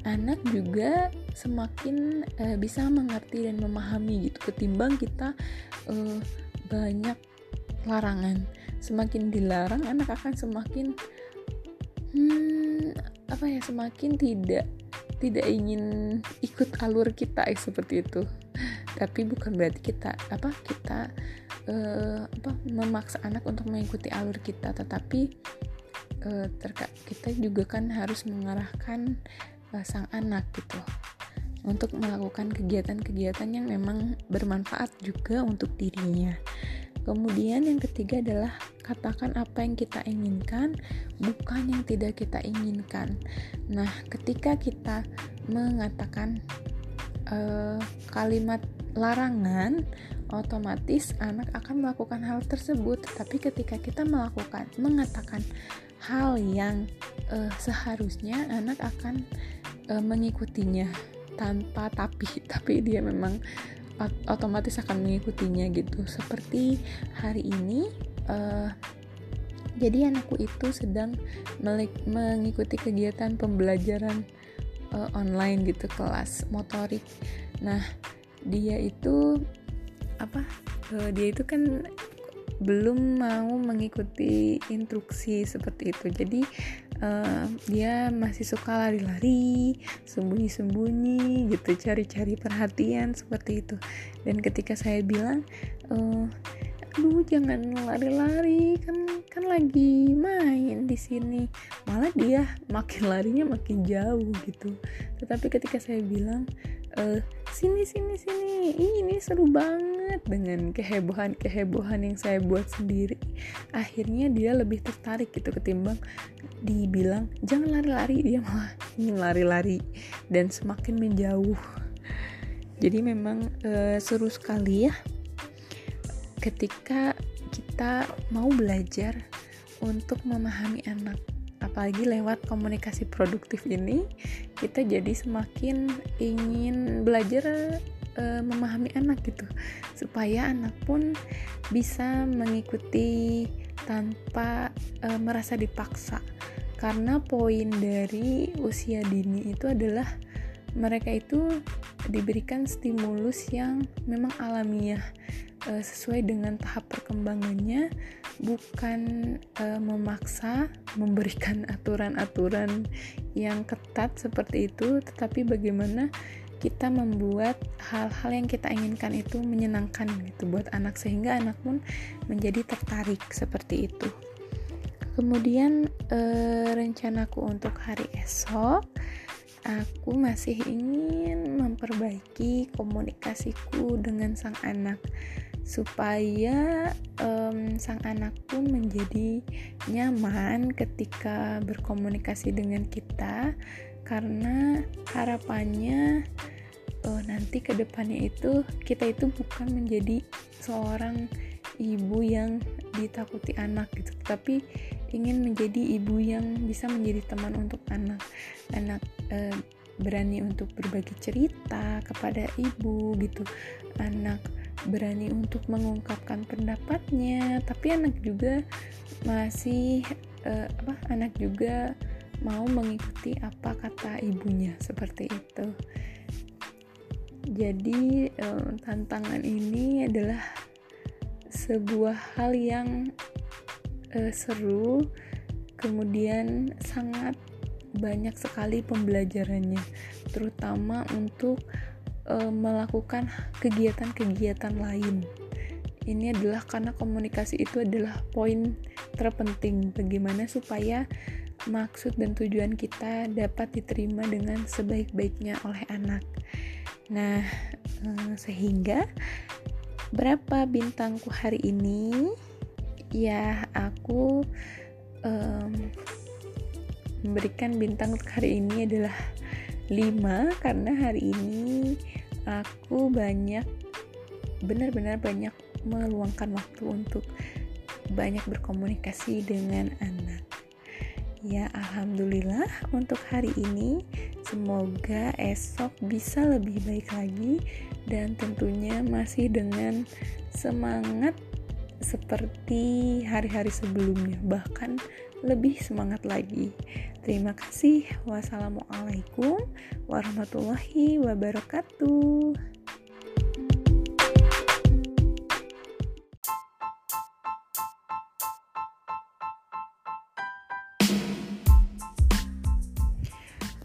anak juga semakin uh, bisa mengerti dan memahami gitu ketimbang kita uh, banyak larangan. Semakin dilarang anak akan semakin hmm, apa ya semakin tidak tidak ingin ikut alur kita eh, seperti itu. Tapi bukan berarti kita apa kita uh, apa memaksa anak untuk mengikuti alur kita. Tetapi uh, kita juga kan harus mengarahkan uh, sang anak gitu untuk melakukan kegiatan-kegiatan yang memang bermanfaat juga untuk dirinya. Kemudian yang ketiga adalah katakan apa yang kita inginkan, bukan yang tidak kita inginkan. Nah, ketika kita mengatakan uh, kalimat larangan, otomatis anak akan melakukan hal tersebut. Tapi ketika kita melakukan mengatakan hal yang uh, seharusnya anak akan uh, mengikutinya tanpa tapi tapi dia memang otomatis akan mengikutinya gitu. Seperti hari ini uh, jadi anakku itu sedang mengikuti kegiatan pembelajaran uh, online gitu kelas motorik. Nah dia itu apa uh, dia itu kan belum mau mengikuti instruksi seperti itu. Jadi uh, dia masih suka lari-lari sembunyi-sembunyi gitu cari-cari perhatian seperti itu. Dan ketika saya bilang uh, aduh jangan lari-lari. Kan kan lagi main di sini. Malah dia makin larinya makin jauh gitu. Tetapi ketika saya bilang e, sini sini sini. Ini seru banget. Dengan kehebohan kehebohan yang saya buat sendiri akhirnya dia lebih tertarik gitu ketimbang dibilang jangan lari-lari. Dia malah ingin lari-lari dan semakin menjauh. Jadi memang e, seru sekali ya ketika kita mau belajar untuk memahami anak apalagi lewat komunikasi produktif ini kita jadi semakin ingin belajar e, memahami anak gitu. Supaya anak pun bisa mengikuti tanpa e, merasa dipaksa. Karena poin dari usia dini itu adalah mereka itu diberikan stimulus yang memang alamiah uh, sesuai dengan tahap perkembangannya bukan uh, memaksa memberikan aturan-aturan yang ketat seperti itu tetapi bagaimana kita membuat hal-hal yang kita inginkan itu menyenangkan gitu buat anak sehingga anak pun menjadi tertarik seperti itu. Kemudian e, rencanaku untuk hari esok aku masih ingin memperbaiki komunikasiku dengan sang anak supaya um, sang anak pun menjadi nyaman ketika berkomunikasi dengan kita. Karena harapannya uh, nanti ke depannya itu kita itu bukan menjadi seorang ibu yang ditakuti anak gitu. Tapi ingin menjadi ibu yang bisa menjadi teman untuk anak. Anak uh, berani untuk berbagi cerita kepada ibu gitu. Anak berani untuk mengungkapkan pendapatnya tapi anak juga masih uh, apa anak juga mau mengikuti apa kata ibunya seperti itu. Jadi eh, tantangan ini adalah sebuah hal yang uh, seru, kemudian sangat banyak sekali pembelajarannya, terutama untuk uh, melakukan kegiatan-kegiatan lain. Ini adalah karena komunikasi itu adalah poin terpenting bagaimana supaya maksud dan tujuan kita dapat diterima dengan sebaik-baiknya oleh anak. Nah, eh, sehingga berapa bintangku hari ini? Ya, aku um, memberikan bintang hari ini adalah 5 karena hari ini aku banyak benar-benar banyak meluangkan waktu untuk banyak berkomunikasi dengan anak. Ya, alhamdulillah untuk hari ini. Semoga esok bisa lebih baik lagi, dan tentunya masih dengan semangat seperti hari-hari sebelumnya, bahkan lebih semangat lagi. Terima kasih. Wassalamualaikum warahmatullahi wabarakatuh.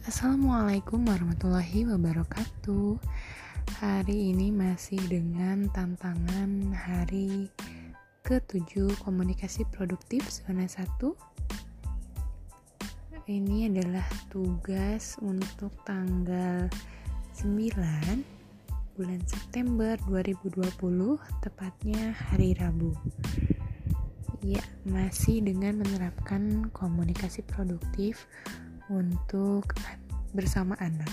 Assalamualaikum warahmatullahi wabarakatuh Hari ini masih dengan tantangan hari ke-7 komunikasi produktif zona 1 Ini adalah tugas untuk tanggal 9 bulan September 2020 tepatnya hari Rabu Ya, masih dengan menerapkan komunikasi produktif untuk bersama anak.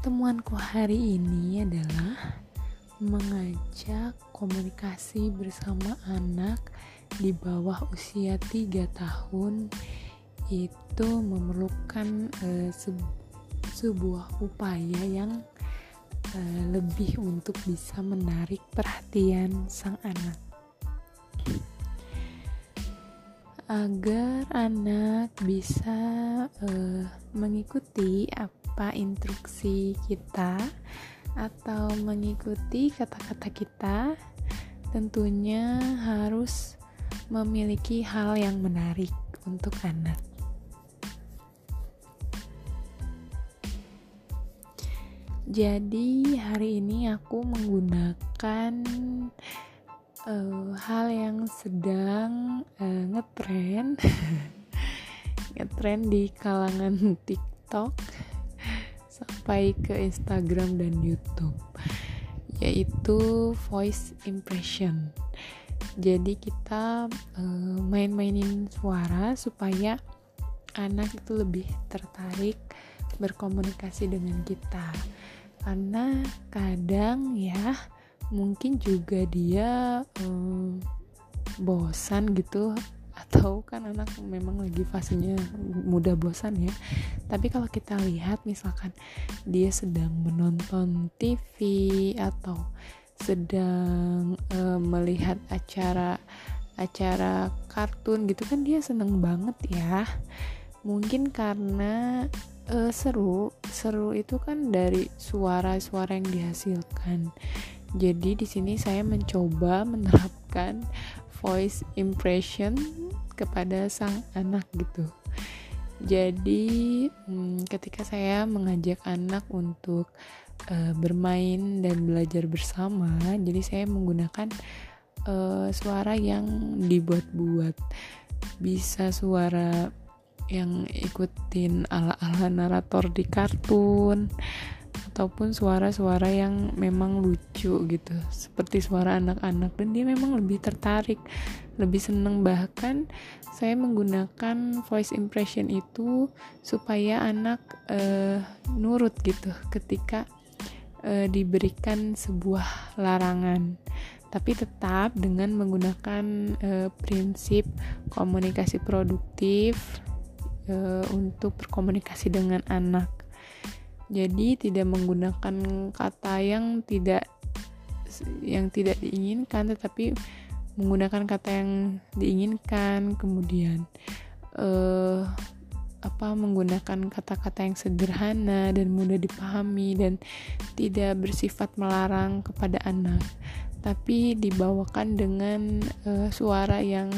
Temuanku hari ini adalah mengajak komunikasi bersama anak di bawah usia 3 tahun itu memerlukan uh, sebuah upaya yang uh, lebih untuk bisa menarik perhatian sang anak. Agar anak bisa uh, mengikuti apa instruksi kita atau mengikuti kata-kata kita tentunya harus memiliki hal yang menarik untuk anak. Jadi hari ini aku menggunakan uh, hal yang sedang uh, ngetren ngetren di kalangan TikTok sampai ke Instagram dan YouTube yaitu voice impression. Jadi kita uh, main-mainin suara supaya anak itu lebih tertarik berkomunikasi dengan kita. Karena kadang ya mungkin juga dia um, bosan gitu atau kan anak memang lagi fasenya mudah bosan ya. Tapi kalau kita lihat misalkan dia sedang menonton TV atau sedang uh, melihat acara acara kartun gitu kan dia seneng banget ya. Mungkin karena uh, seru seru itu kan dari suara-suara yang dihasilkan. Jadi di sini saya mencoba menerapkan voice impression kepada sang anak gitu. Jadi hmm, ketika saya mengajak anak untuk uh, bermain dan belajar bersama jadi saya menggunakan uh, suara yang dibuat-buat. Bisa suara yang ikutin ala-ala narator di kartun ataupun suara-suara yang memang lucu gitu. Seperti suara anak-anak. Dan dia memang lebih tertarik lebih seneng. Bahkan saya menggunakan voice impression itu supaya anak uh, nurut gitu ketika uh, diberikan sebuah larangan. Tapi tetap dengan menggunakan uh, prinsip komunikasi produktif untuk berkomunikasi dengan anak. Jadi tidak menggunakan kata yang tidak yang tidak diinginkan tetapi menggunakan kata yang diinginkan. Kemudian uh, apa menggunakan kata-kata yang sederhana dan mudah dipahami dan tidak bersifat melarang kepada anak tapi dibawakan dengan uh, suara yang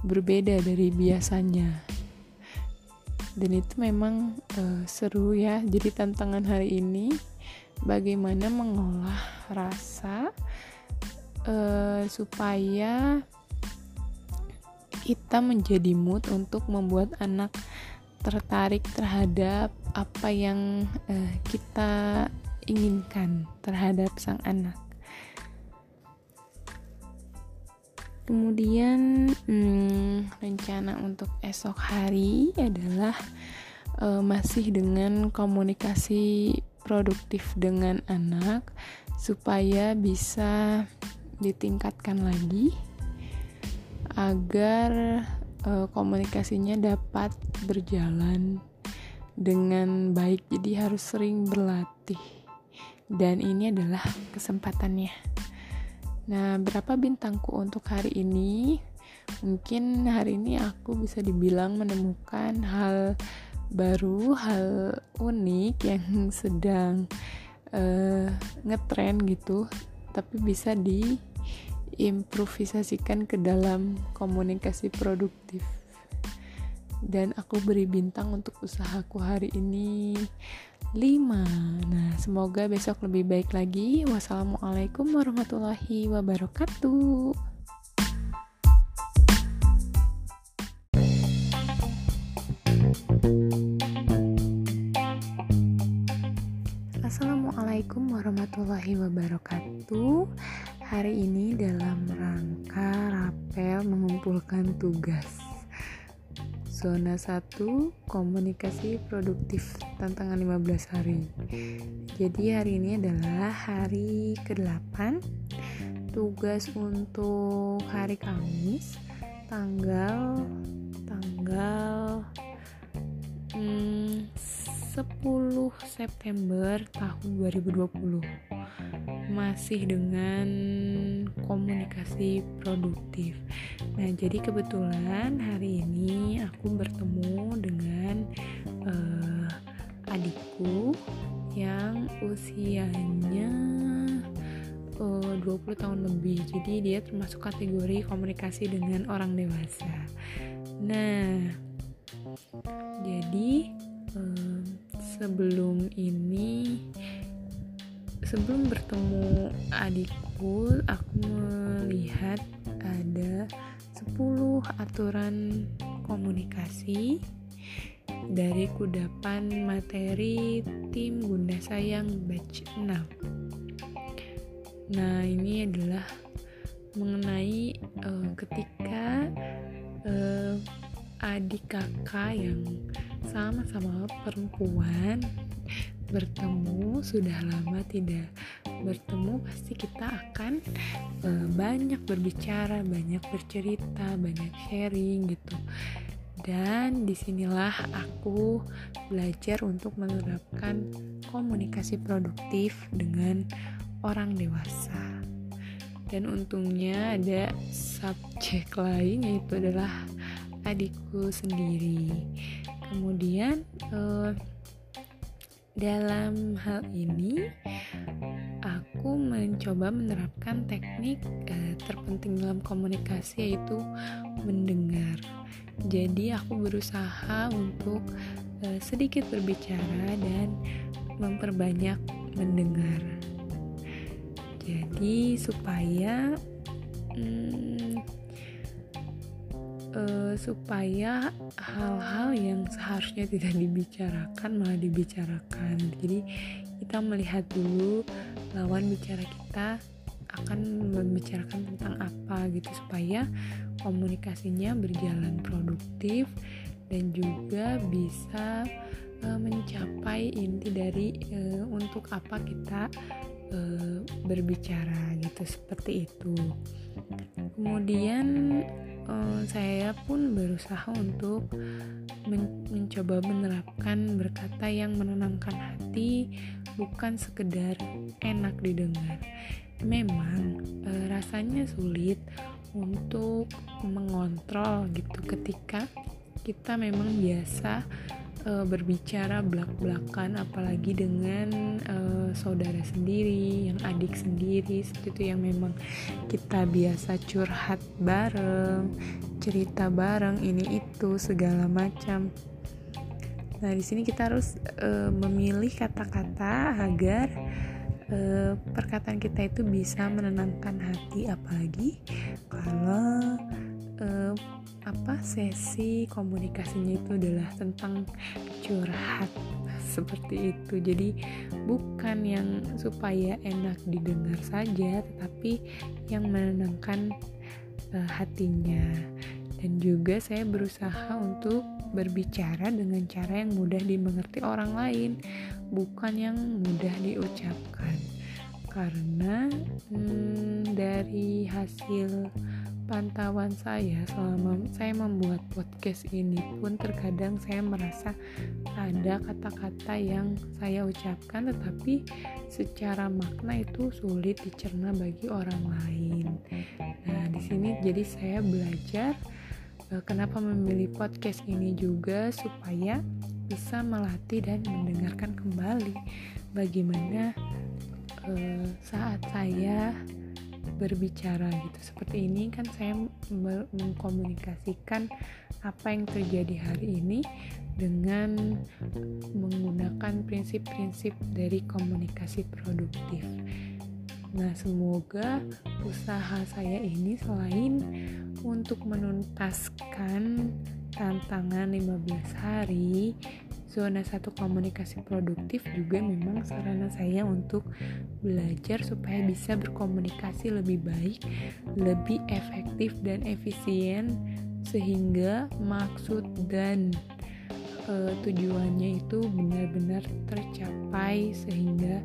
berbeda dari biasanya dan itu memang uh, seru ya jadi tantangan hari ini bagaimana mengolah rasa uh, supaya kita menjadi mood untuk membuat anak tertarik terhadap apa yang uh, kita inginkan terhadap sang anak. Kemudian hmm, rencana untuk esok hari adalah uh, masih dengan komunikasi produktif dengan anak supaya bisa ditingkatkan lagi agar uh, komunikasinya dapat berjalan dengan baik. Jadi harus sering berlatih. Dan ini adalah kesempatannya. Nah, berapa bintangku untuk hari ini? Mungkin hari ini aku bisa dibilang menemukan hal baru, hal unik yang sedang uh, ngetren gitu, tapi bisa diimprovisasikan ke dalam komunikasi produktif dan aku beri bintang untuk usahaku hari ini 5 nah semoga besok lebih baik lagi. Wassalamualaikum warahmatullahi wabarakatuh. Assalamualaikum warahmatullahi wabarakatuh. Hari ini dalam rangka rapel mengumpulkan tugas Zona 1 komunikasi produktif tantangan 15 hari. Jadi hari ini adalah hari ke-8. Tugas untuk hari Kamis tanggal tanggal hmm, 10 September tahun 2020 masih dengan komunikasi produktif. Nah, jadi kebetulan hari ini aku bertemu dengan uh, adikku yang usianya eh, uh, 20 tahun lebih. Jadi dia termasuk kategori komunikasi dengan orang dewasa. Nah, jadi um, sebelum ini sebelum bertemu adikku aku melihat ada 10 aturan komunikasi dari kudapan materi tim Gunda Sayang batch 6 nah ini adalah mengenai uh, ketika uh, adik kakak yang sama-sama perempuan bertemu sudah lama tidak bertemu pasti kita akan uh, banyak berbicara banyak bercerita banyak sharing gitu. Dan di sinilah aku belajar untuk menerapkan komunikasi produktif dengan orang dewasa. Dan untungnya ada subjek lain yaitu adalah adikku sendiri. Kemudian uh, dalam hal ini aku mencoba menerapkan teknik uh, terpenting dalam komunikasi yaitu mendengar. Jadi aku berusaha untuk uh, sedikit berbicara dan memperbanyak mendengar. Jadi supaya hmm, uh, supaya hal-hal yang seharusnya tidak dibicarakan malah dibicarakan. Jadi kita melihat dulu lawan bicara kita akan membicarakan tentang apa gitu supaya komunikasinya berjalan produktif dan juga bisa uh, mencapai inti dari uh, untuk apa kita uh, berbicara gitu. Seperti itu. Kemudian uh, saya pun berusaha untuk men mencoba menerapkan berkata yang menenangkan hati bukan sekedar enak didengar. Memang uh, rasanya sulit untuk mengontrol gitu. Ketika kita memang biasa uh, berbicara belak-belakan apalagi dengan uh, saudara sendiri, yang adik sendiri seperti itu yang memang kita biasa curhat bareng, cerita bareng ini itu segala macam. Nah, di sini kita harus uh, memilih kata-kata agar perkataan kita itu bisa menenangkan hati apalagi kalau uh, apa sesi komunikasinya itu adalah tentang curhat seperti itu. Jadi bukan yang supaya enak didengar saja tetapi yang menenangkan uh, hatinya. Dan juga saya berusaha untuk berbicara dengan cara yang mudah dimengerti orang lain bukan yang mudah diucapkan. Karena hmm, dari hasil pantauan saya selama saya membuat podcast ini pun terkadang saya merasa ada kata-kata yang saya ucapkan tetapi secara makna itu sulit dicerna bagi orang lain. Nah, di sini jadi saya belajar eh, kenapa memilih podcast ini juga supaya bisa melatih dan mendengarkan kembali bagaimana uh, saat saya berbicara gitu seperti ini kan saya mengkomunikasikan apa yang terjadi hari ini dengan menggunakan prinsip-prinsip dari komunikasi produktif. Nah, semoga usaha saya ini selain untuk menuntaskan tantangan 15 hari zona satu komunikasi produktif juga memang sarana saya untuk belajar supaya bisa berkomunikasi lebih baik, lebih efektif dan efisien. Sehingga maksud dan uh, tujuannya itu benar-benar tercapai sehingga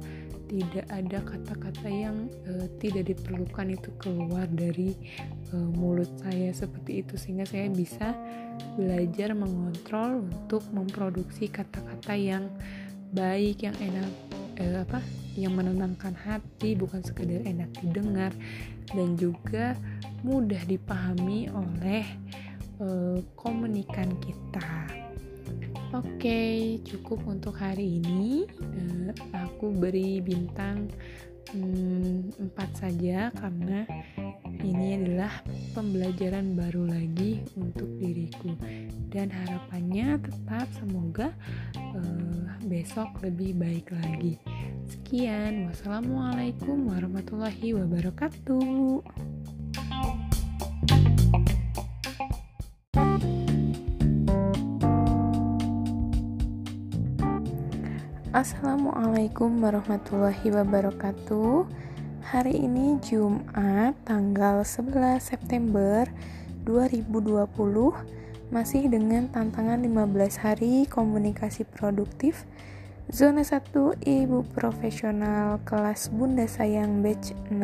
tidak ada kata-kata yang uh, tidak diperlukan itu keluar dari uh, mulut saya seperti itu sehingga saya bisa belajar mengontrol untuk memproduksi kata-kata yang baik yang enak uh, apa yang menenangkan hati bukan sekedar enak didengar dan juga mudah dipahami oleh komunikan kita. Oke, cukup untuk hari ini. Uh, aku beri bintang um, 4 saja karena ini adalah pembelajaran baru lagi untuk diriku dan harapannya tetap semoga uh, besok lebih baik lagi. Sekian, wassalamualaikum warahmatullahi wabarakatuh. Assalamualaikum warahmatullahi wabarakatuh. Hari ini Jumat tanggal 11 September 2020 Masih dengan tantangan 15 hari komunikasi produktif. Zona 1 Ibu Profesional kelas Bunda Sayang batch 6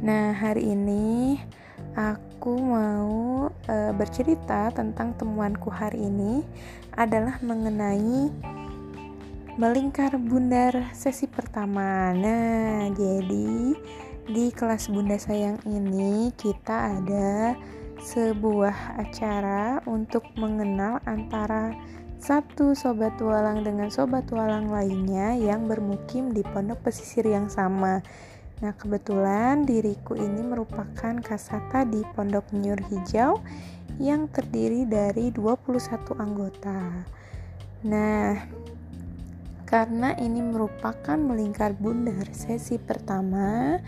Nah hari ini aku mau e, bercerita tentang temuanku hari ini adalah mengenai melingkar bundar sesi pertama. Nah, jadi di kelas Bunda Sayang ini kita ada sebuah acara untuk mengenal antara satu sobat tualang dengan sobat tualang lainnya yang bermukim di pondok pesisir yang sama. Nah, kebetulan diriku ini merupakan kasata di Pondok Nyur Hijau yang terdiri dari 21 anggota. Nah, karena ini merupakan melingkar bundar sesi pertama,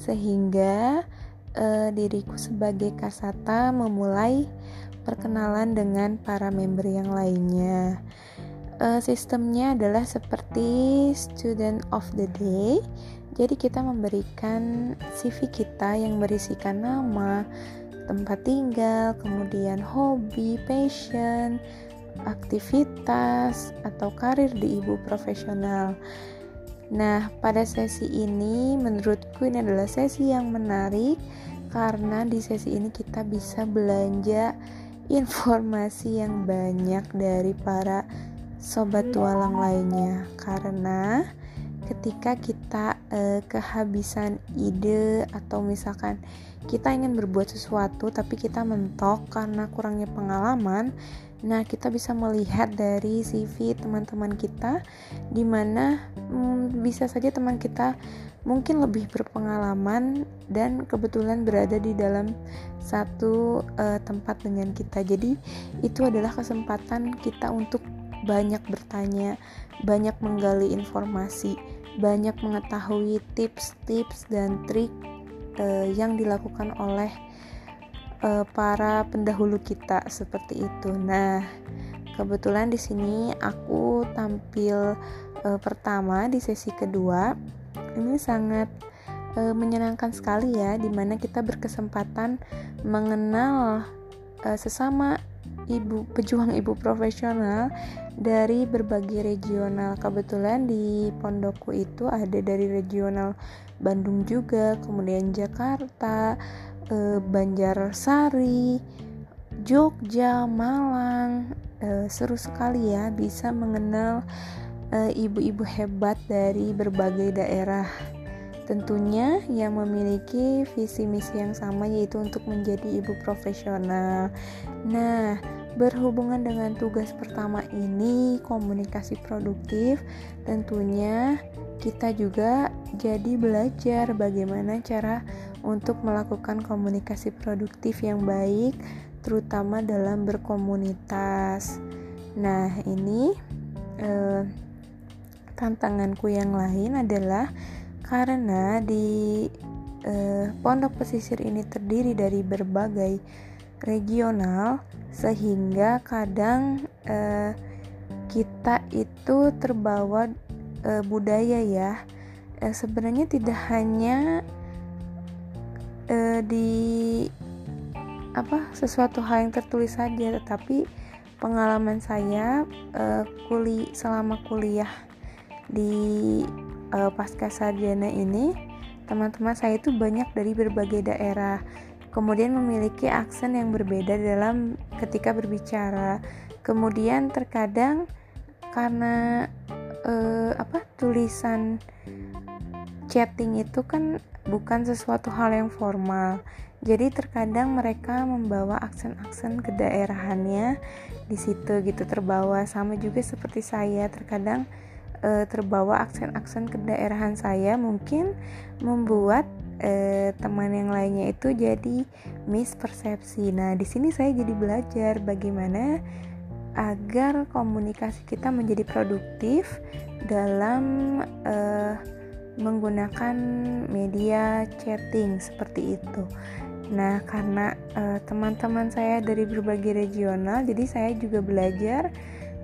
sehingga uh, diriku sebagai kasata memulai perkenalan dengan para member yang lainnya. Uh, sistemnya adalah seperti student of the day. Jadi kita memberikan CV kita yang berisikan nama, tempat tinggal, kemudian hobi, passion, aktivitas atau karir di ibu profesional. Nah, pada sesi ini menurutku ini adalah sesi yang menarik karena di sesi ini kita bisa belanja informasi yang banyak dari para sobat tualang lainnya karena ketika kita eh, kehabisan ide atau misalkan kita ingin berbuat sesuatu tapi kita mentok karena kurangnya pengalaman Nah, kita bisa melihat dari CV teman-teman kita, di mana hmm, bisa saja teman kita mungkin lebih berpengalaman dan kebetulan berada di dalam satu uh, tempat dengan kita. Jadi, itu adalah kesempatan kita untuk banyak bertanya, banyak menggali informasi, banyak mengetahui tips-tips dan trik uh, yang dilakukan oleh uh, para pendahulu kita seperti itu. Nah, kebetulan di sini aku tampil uh, pertama di sesi kedua. Ini sangat uh, menyenangkan sekali ya, di mana kita berkesempatan mengenal uh, sesama ibu pejuang ibu profesional dari berbagai regional. Kebetulan di pondokku itu ada dari regional Bandung juga, kemudian Jakarta, e, Banjarsari, Jogja, Malang. E, seru sekali ya bisa mengenal eh, ibu-ibu hebat dari berbagai daerah. Tentunya yang memiliki visi misi yang sama yaitu untuk menjadi ibu profesional. Nah, berhubungan dengan tugas pertama ini komunikasi produktif, tentunya kita juga jadi belajar bagaimana cara untuk melakukan komunikasi produktif yang baik, terutama dalam berkomunitas. Nah, ini eh, tantanganku yang lain adalah karena di eh, pondok pesisir ini terdiri dari berbagai regional, sehingga kadang eh, kita itu terbawa eh, budaya ya. Eh, sebenarnya tidak hanya di apa sesuatu hal yang tertulis saja tetapi pengalaman saya uh, kuli selama kuliah di uh, pasca sarjana ini teman-teman saya itu banyak dari berbagai daerah. Kemudian memiliki aksen yang berbeda dalam ketika berbicara. Kemudian terkadang karena uh, apa tulisan chatting itu kan bukan sesuatu hal yang formal. Jadi terkadang mereka membawa aksen-aksen kedaerahannya di situ gitu terbawa sama juga seperti saya terkadang e, terbawa aksen-aksen kedaerahan saya mungkin membuat e, teman yang lainnya itu jadi mispersepsi. Nah, di sini saya jadi belajar bagaimana agar komunikasi kita menjadi produktif dalam e, menggunakan media chatting seperti itu. Nah, karena uh, teman-teman saya dari berbagai regional, jadi saya juga belajar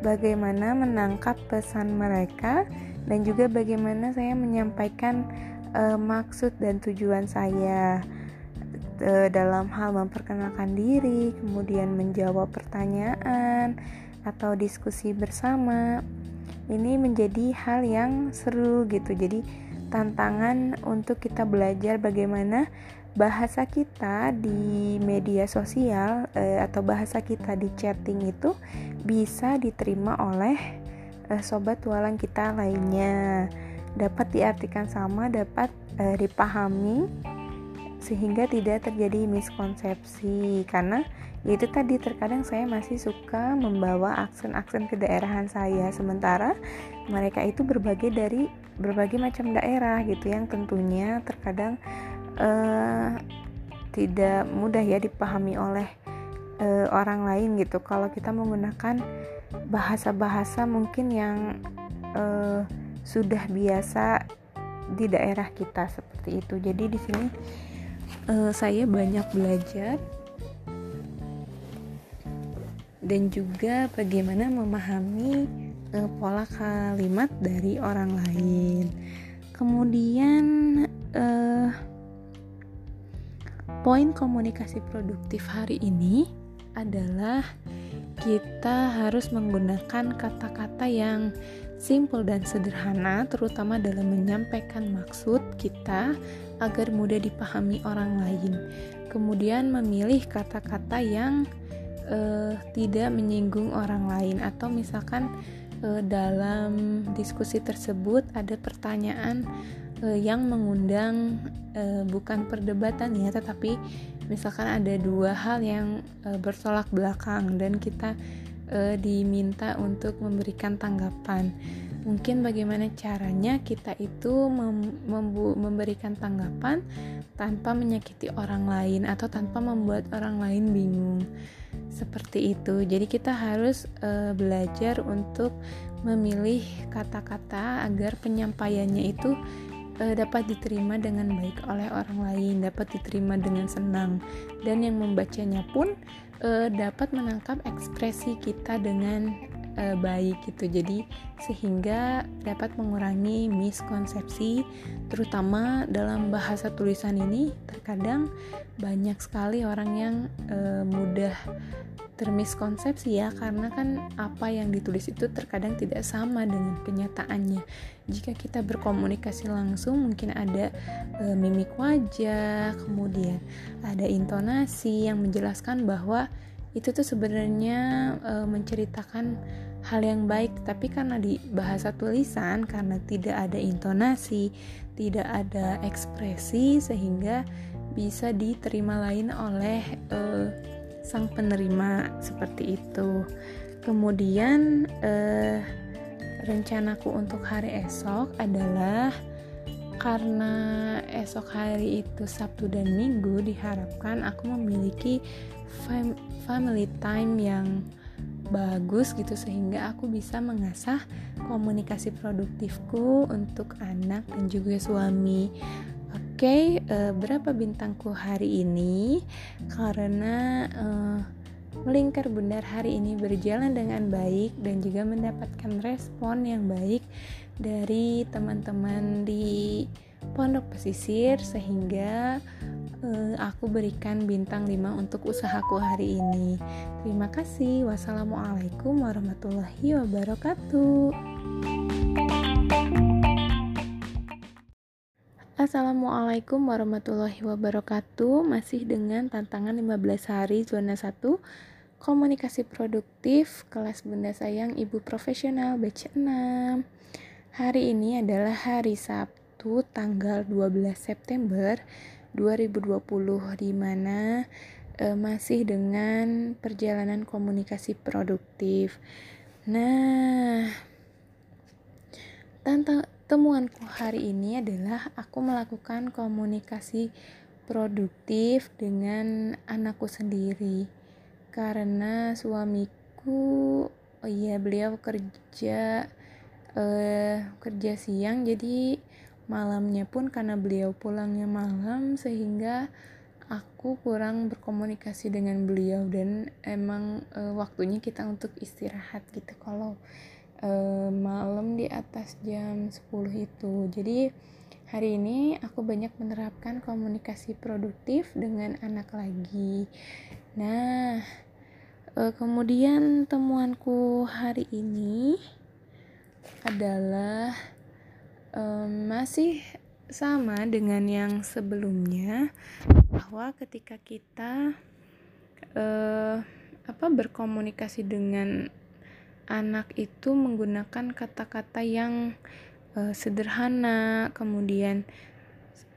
bagaimana menangkap pesan mereka dan juga bagaimana saya menyampaikan uh, maksud dan tujuan saya uh, dalam hal memperkenalkan diri, kemudian menjawab pertanyaan atau diskusi bersama. Ini menjadi hal yang seru gitu. Jadi tantangan untuk kita belajar bagaimana bahasa kita di media sosial eh, atau bahasa kita di chatting itu bisa diterima oleh eh, sobat tualang kita lainnya. Dapat diartikan sama dapat eh, dipahami sehingga tidak terjadi miskonsepsi. Karena itu tadi terkadang saya masih suka membawa aksen-aksen kedaerahan saya. Sementara mereka itu berbagai dari berbagai macam daerah gitu yang tentunya terkadang uh, tidak mudah ya dipahami oleh uh, orang lain gitu. Kalau kita menggunakan bahasa-bahasa mungkin yang uh, sudah biasa di daerah kita seperti itu. Jadi di sini uh, saya banyak belajar dan juga bagaimana memahami uh, pola kalimat dari orang lain. Kemudian uh, poin komunikasi produktif hari ini adalah kita harus menggunakan kata-kata yang simple dan sederhana terutama dalam menyampaikan maksud kita agar mudah dipahami orang lain. Kemudian memilih kata-kata yang uh, tidak menyinggung orang lain atau misalkan dalam diskusi tersebut ada pertanyaan uh, yang mengundang uh, bukan perdebatan ya tetapi misalkan ada dua hal yang bertolak belakang dan kita diminta untuk memberikan tanggapan. Mungkin bagaimana caranya kita itu mem memberikan tanggapan tanpa menyakiti orang lain atau tanpa membuat orang lain bingung seperti itu. Jadi kita harus uh, belajar untuk memilih kata-kata agar penyampaiannya itu uh, dapat diterima dengan baik oleh orang lain, dapat diterima dengan senang dan yang membacanya pun uh, dapat menangkap ekspresi kita dengan uh, baik gitu. Jadi sehingga dapat mengurangi miskonsepsi terutama dalam bahasa tulisan ini terkadang banyak sekali orang yang uh, mudah termiskonsepsi ya karena kan apa yang ditulis itu terkadang tidak sama dengan kenyataannya. Jika kita berkomunikasi langsung mungkin ada e, mimik wajah, kemudian ada intonasi yang menjelaskan bahwa itu tuh sebenarnya e, menceritakan hal yang baik tapi karena di bahasa tulisan karena tidak ada intonasi tidak ada ekspresi sehingga bisa diterima lain oleh e, sang penerima seperti itu. Kemudian e, rencanaku untuk hari esok adalah karena esok hari itu Sabtu dan Minggu diharapkan aku memiliki family time yang bagus gitu sehingga aku bisa mengasah komunikasi produktifku untuk anak dan juga suami. Oke, okay, uh, eh, berapa bintangku hari ini? Karena uh, melingkar bundar hari ini berjalan dengan baik dan juga mendapatkan respon yang baik dari teman-teman di pondok pesisir sehingga uh, aku berikan bintang 5 untuk usahaku hari ini. Terima kasih. Wassalamualaikum warahmatullahi wabarakatuh. Assalamualaikum warahmatullahi wabarakatuh. Masih dengan tantangan 15 hari zona 1 komunikasi produktif kelas Bunda Sayang Ibu Profesional batch 6. Hari ini adalah hari Sabtu tanggal 12 September 2020 di mana e, masih dengan perjalanan komunikasi produktif. Nah, tentang temuanku hari ini adalah aku melakukan komunikasi produktif dengan anakku sendiri karena suamiku oh iya beliau kerja eh kerja siang jadi malamnya pun karena beliau pulangnya malam sehingga aku kurang berkomunikasi dengan beliau. Dan emang e, waktunya kita untuk istirahat gitu. Kalau e, malam di atas jam 10 itu. Jadi hari ini aku banyak menerapkan komunikasi produktif dengan anak lagi. Nah e, kemudian temuanku hari ini adalah um, masih sama dengan yang sebelumnya bahwa ketika kita uh, apa berkomunikasi dengan anak itu menggunakan kata-kata yang uh, sederhana kemudian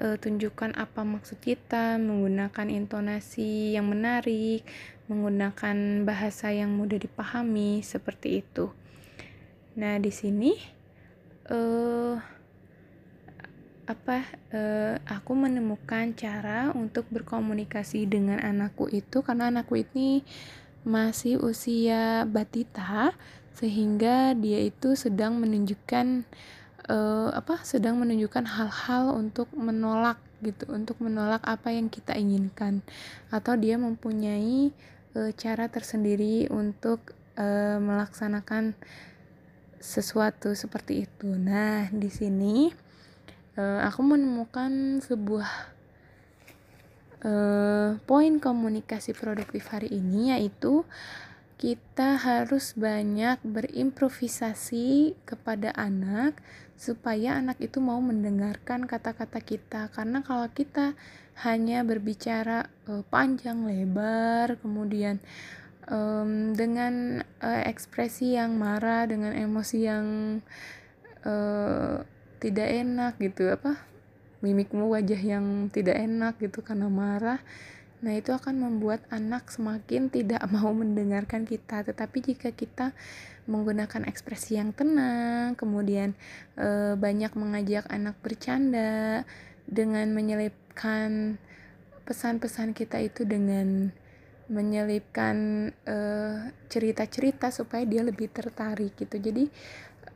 uh, tunjukkan apa maksud kita, menggunakan intonasi yang menarik, menggunakan bahasa yang mudah dipahami seperti itu. Nah, di sini uh, apa uh, aku menemukan cara untuk berkomunikasi dengan anakku itu karena anakku ini masih usia batita sehingga dia itu sedang menunjukkan uh, apa sedang menunjukkan hal-hal untuk menolak gitu untuk menolak apa yang kita inginkan atau dia mempunyai uh, cara tersendiri untuk uh, melaksanakan sesuatu seperti itu. Nah, di sini uh, aku menemukan sebuah uh, poin komunikasi produktif hari ini yaitu kita harus banyak berimprovisasi kepada anak supaya anak itu mau mendengarkan kata-kata kita. Karena kalau kita hanya berbicara uh, panjang lebar kemudian um, dengan uh, ekspresi yang marah dengan emosi yang uh, tidak enak gitu apa mimikmu wajah yang tidak enak gitu karena marah Nah, itu akan membuat anak semakin tidak mau mendengarkan kita. Tetapi jika kita menggunakan ekspresi yang tenang, kemudian e, banyak mengajak anak bercanda dengan menyelipkan pesan-pesan kita itu dengan menyelipkan eh, cerita-cerita supaya dia lebih tertarik gitu. Jadi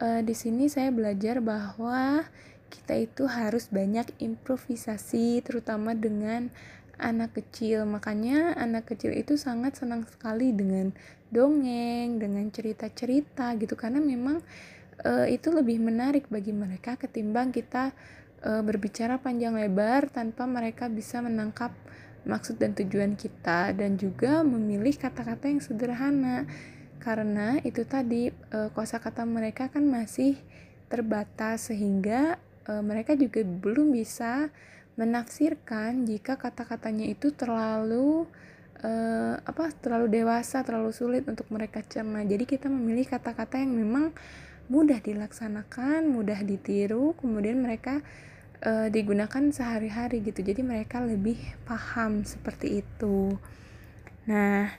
e, di sini saya belajar bahwa kita itu harus banyak improvisasi terutama dengan anak kecil. Makanya anak kecil itu sangat senang sekali dengan dongeng, dengan cerita-cerita gitu karena memang uh, itu lebih menarik bagi mereka ketimbang kita uh, berbicara panjang lebar tanpa mereka bisa menangkap maksud dan tujuan kita dan juga memilih kata-kata yang sederhana. Karena itu tadi uh, kosakata mereka kan masih terbatas sehingga uh, mereka juga belum bisa menafsirkan jika kata-katanya itu terlalu uh, apa terlalu dewasa, terlalu sulit untuk mereka cerna. Jadi kita memilih kata-kata yang memang mudah dilaksanakan, mudah ditiru, kemudian mereka uh, digunakan sehari-hari gitu. Jadi mereka lebih paham seperti itu. Nah,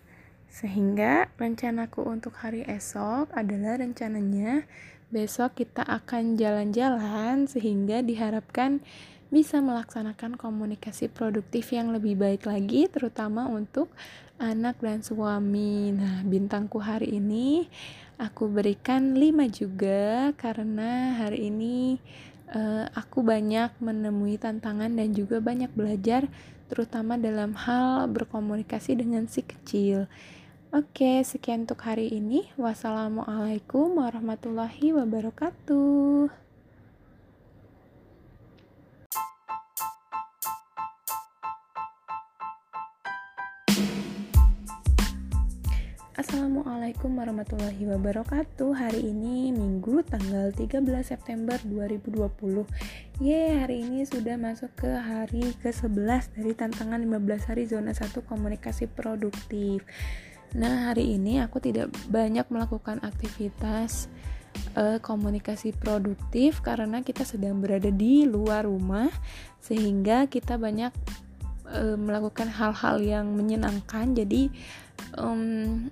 sehingga rencanaku untuk hari esok adalah rencananya besok kita akan jalan-jalan sehingga diharapkan bisa melaksanakan komunikasi produktif yang lebih baik lagi terutama untuk anak dan suami. Nah, bintangku hari ini aku berikan 5 juga karena hari ini uh, aku banyak menemui tantangan dan juga banyak belajar terutama dalam hal berkomunikasi dengan si kecil. Oke, sekian untuk hari ini. Wassalamualaikum warahmatullahi wabarakatuh. Assalamualaikum warahmatullahi wabarakatuh Hari ini Minggu tanggal 13 September 2020 Ye hari ini sudah masuk ke hari ke-11 dari tantangan 15 hari zona 1 komunikasi produktif Nah hari ini aku tidak banyak melakukan aktivitas uh, komunikasi produktif Karena kita sedang berada di luar rumah Sehingga kita banyak uh, melakukan hal-hal yang menyenangkan. Jadi um,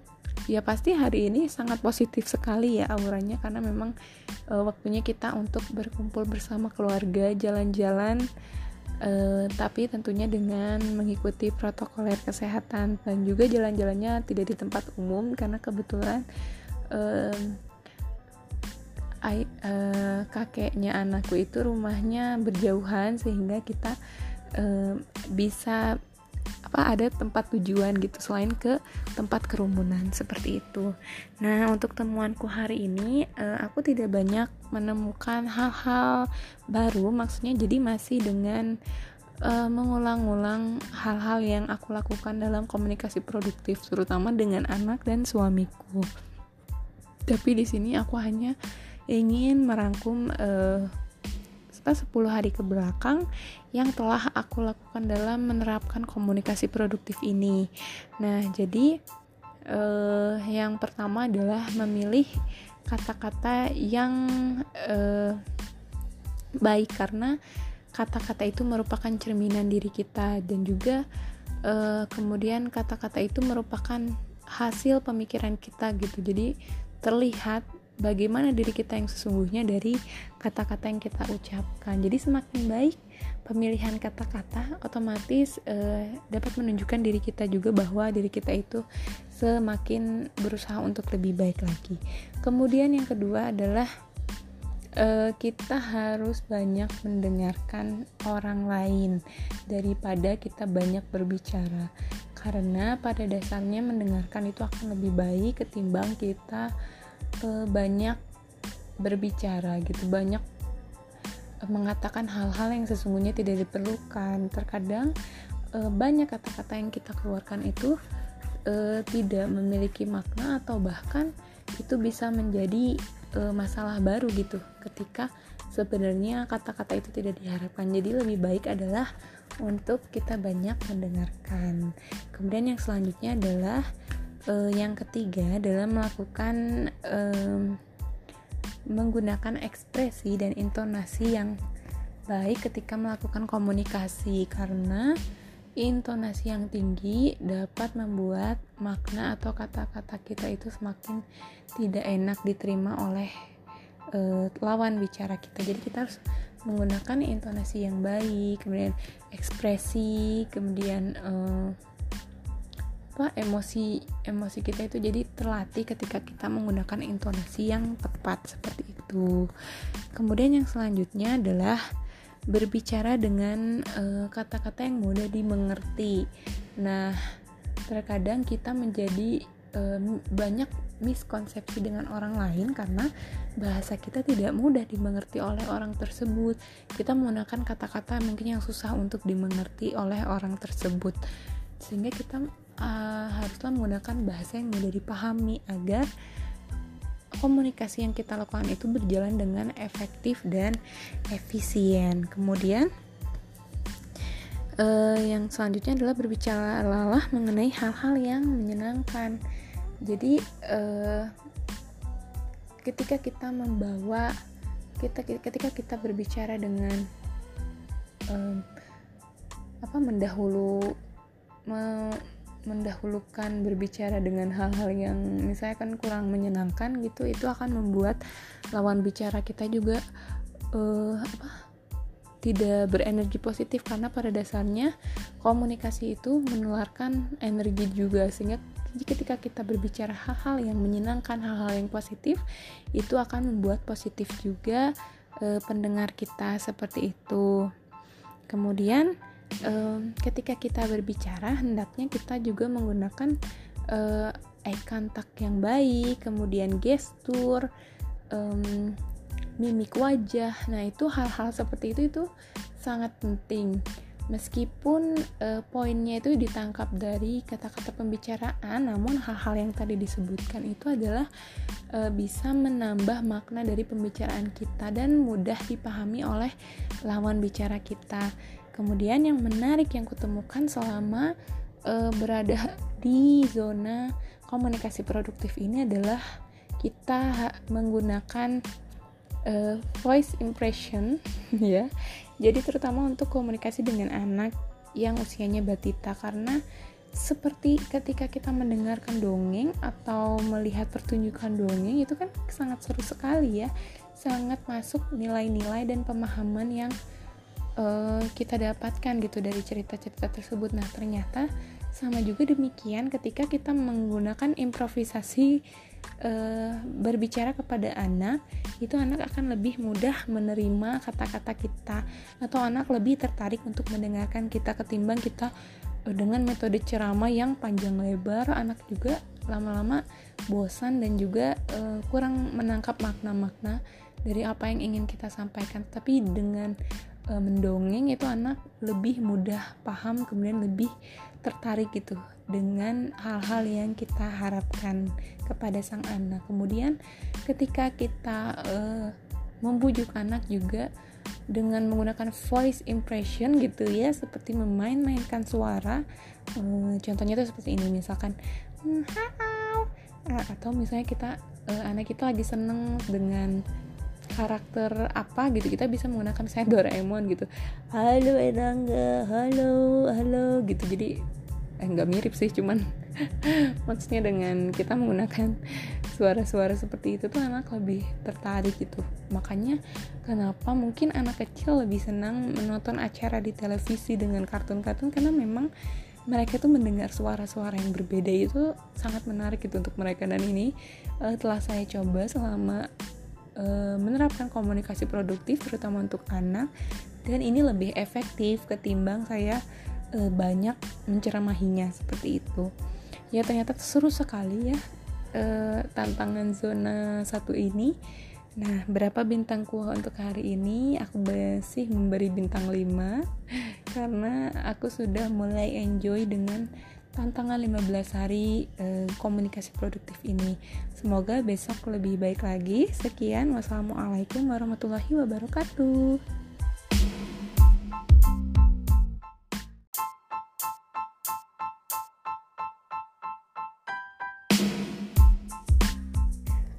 ya pasti hari ini sangat positif sekali ya auranya karena memang uh, waktunya kita untuk berkumpul bersama keluarga jalan-jalan uh, tapi tentunya dengan mengikuti protokoler kesehatan dan juga jalan-jalannya tidak di tempat umum karena kebetulan uh, I, uh, kakeknya anakku itu rumahnya berjauhan sehingga kita bisa apa ada tempat tujuan gitu selain ke tempat kerumunan seperti itu. Nah, untuk temuanku hari ini uh, aku tidak banyak menemukan hal-hal baru maksudnya jadi masih dengan uh, mengulang-ulang hal-hal yang aku lakukan dalam komunikasi produktif terutama dengan anak dan suamiku. Tapi di sini aku hanya ingin merangkum uh, 10 hari ke belakang yang telah aku lakukan dalam menerapkan komunikasi produktif ini. Nah, jadi eh, yang pertama adalah memilih kata-kata yang eh, baik karena kata-kata itu merupakan cerminan diri kita dan juga uh, kemudian kata-kata itu merupakan hasil pemikiran kita gitu jadi terlihat bagaimana diri kita yang sesungguhnya dari kata-kata yang kita ucapkan. Jadi semakin baik pemilihan kata-kata otomatis uh, dapat menunjukkan diri kita juga bahwa diri kita itu semakin berusaha untuk lebih baik lagi. Kemudian yang kedua adalah uh, kita harus banyak mendengarkan orang lain daripada kita banyak berbicara. Karena pada dasarnya mendengarkan itu akan lebih baik ketimbang kita uh, banyak berbicara gitu banyak mengatakan hal-hal yang sesungguhnya tidak diperlukan. Terkadang uh, banyak kata-kata yang kita keluarkan itu uh, tidak memiliki makna atau bahkan itu bisa menjadi masalah baru gitu ketika sebenarnya kata-kata itu tidak diharapkan. Jadi lebih baik adalah untuk kita banyak mendengarkan. Kemudian yang selanjutnya adalah uh, yang ketiga adalah melakukan um, menggunakan ekspresi dan intonasi yang baik ketika melakukan komunikasi karena intonasi yang tinggi dapat membuat makna atau kata-kata kita itu semakin tidak enak diterima oleh uh, lawan bicara kita. Jadi kita harus menggunakan intonasi yang baik, kemudian ekspresi, kemudian uh, apa emosi emosi kita itu jadi terlatih ketika kita menggunakan intonasi yang tepat seperti itu. Kemudian yang selanjutnya adalah berbicara dengan eh, kata-kata uh, yang mudah dimengerti. Nah, terkadang kita menjadi uh, banyak miskonsepsi dengan orang lain karena bahasa kita tidak mudah dimengerti oleh orang tersebut. Kita menggunakan kata-kata mungkin yang susah untuk dimengerti oleh orang tersebut. Sehingga kita uh, haruslah menggunakan bahasa yang mudah dipahami agar komunikasi yang kita lakukan itu berjalan dengan efektif dan efisien. Kemudian uh, yang selanjutnya adalah berbicara lalah mengenai hal-hal yang menyenangkan. Jadi uh, ketika kita membawa kita ketika kita berbicara dengan um, apa mendahulu me, mendahulukan berbicara dengan hal-hal yang misalnya kan kurang menyenangkan gitu itu akan membuat lawan bicara kita juga uh, apa tidak berenergi positif. Karena pada dasarnya komunikasi itu menularkan energi juga. Sehingga ketika kita berbicara hal-hal yang menyenangkan hal-hal yang positif itu akan membuat positif juga uh, pendengar kita seperti itu. Kemudian um, ketika kita berbicara hendaknya kita juga menggunakan uh, eye contact yang baik kemudian gestur um, mimik wajah. Nah itu hal-hal seperti itu itu sangat penting. Meskipun uh, poinnya itu ditangkap dari kata-kata pembicaraan namun hal-hal yang tadi disebutkan itu adalah uh, bisa menambah makna dari pembicaraan kita dan mudah dipahami oleh lawan bicara kita Kemudian yang menarik yang kutemukan selama uh, berada di zona komunikasi produktif ini adalah kita menggunakan uh, voice impression ya. Jadi terutama untuk komunikasi dengan anak yang usianya batita karena seperti ketika kita mendengarkan dongeng atau melihat pertunjukan dongeng itu kan sangat seru sekali ya sangat masuk nilai-nilai dan pemahaman yang uh, kita dapatkan gitu dari cerita-cerita tersebut. Nah, ternyata sama juga demikian ketika kita menggunakan improvisasi uh, berbicara kepada anak, itu anak akan lebih mudah menerima kata-kata kita atau anak lebih tertarik untuk mendengarkan kita ketimbang kita uh, dengan metode ceramah yang panjang lebar, anak juga lama-lama bosan dan juga uh, kurang menangkap makna-makna dari apa yang ingin kita sampaikan. Tapi dengan e, mendongeng itu anak lebih mudah paham kemudian lebih tertarik gitu dengan hal-hal yang kita harapkan kepada sang anak. Kemudian ketika kita e, membujuk anak juga dengan menggunakan voice impression gitu ya seperti memain-mainkan suara e, contohnya itu seperti ini misalkan hmm, atau misalnya kita anak kita lagi seneng dengan karakter apa gitu kita bisa menggunakan saya Doraemon gitu. Halo Enangga. Halo halo gitu. Jadi eh mirip sih cuman maksudnya dengan kita menggunakan suara-suara seperti itu tuh anak lebih tertarik gitu. Makanya kenapa mungkin anak kecil lebih senang menonton acara di televisi dengan kartun-kartun? Karena memang mereka tuh mendengar suara-suara yang berbeda itu sangat menarik gitu untuk mereka. Dan ini uh, telah saya coba selama uh, menerapkan komunikasi produktif terutama untuk anak dan ini lebih efektif ketimbang saya uh, banyak menceramahinya seperti itu ya ternyata seru sekali ya uh, tantangan zona satu ini Nah, berapa bintangku untuk hari ini? Aku masih memberi bintang 5 karena aku sudah mulai enjoy dengan tantangan 15 hari eh, komunikasi produktif ini. Semoga besok lebih baik lagi. Sekian, wassalamualaikum warahmatullahi wabarakatuh.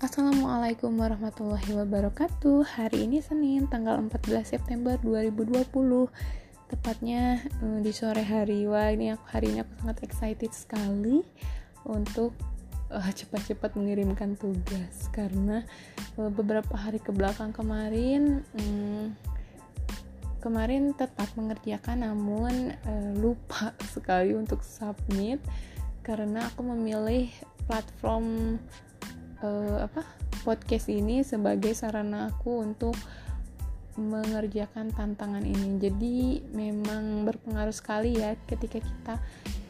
Assalamualaikum warahmatullahi wabarakatuh Hari ini Senin tanggal 14 September 2020 Tepatnya eh, di sore hari. Wah ini aku, hari ini aku sangat excited sekali Untuk uh, cepat-cepat mengirimkan tugas. Karena uh, beberapa hari ke belakang kemarin um, Kemarin tetap mengerjakan namun uh, lupa sekali untuk submit. Karena aku memilih platform uh, apa podcast ini sebagai sarana aku untuk mengerjakan tantangan ini. Jadi memang berpengaruh sekali ya ketika kita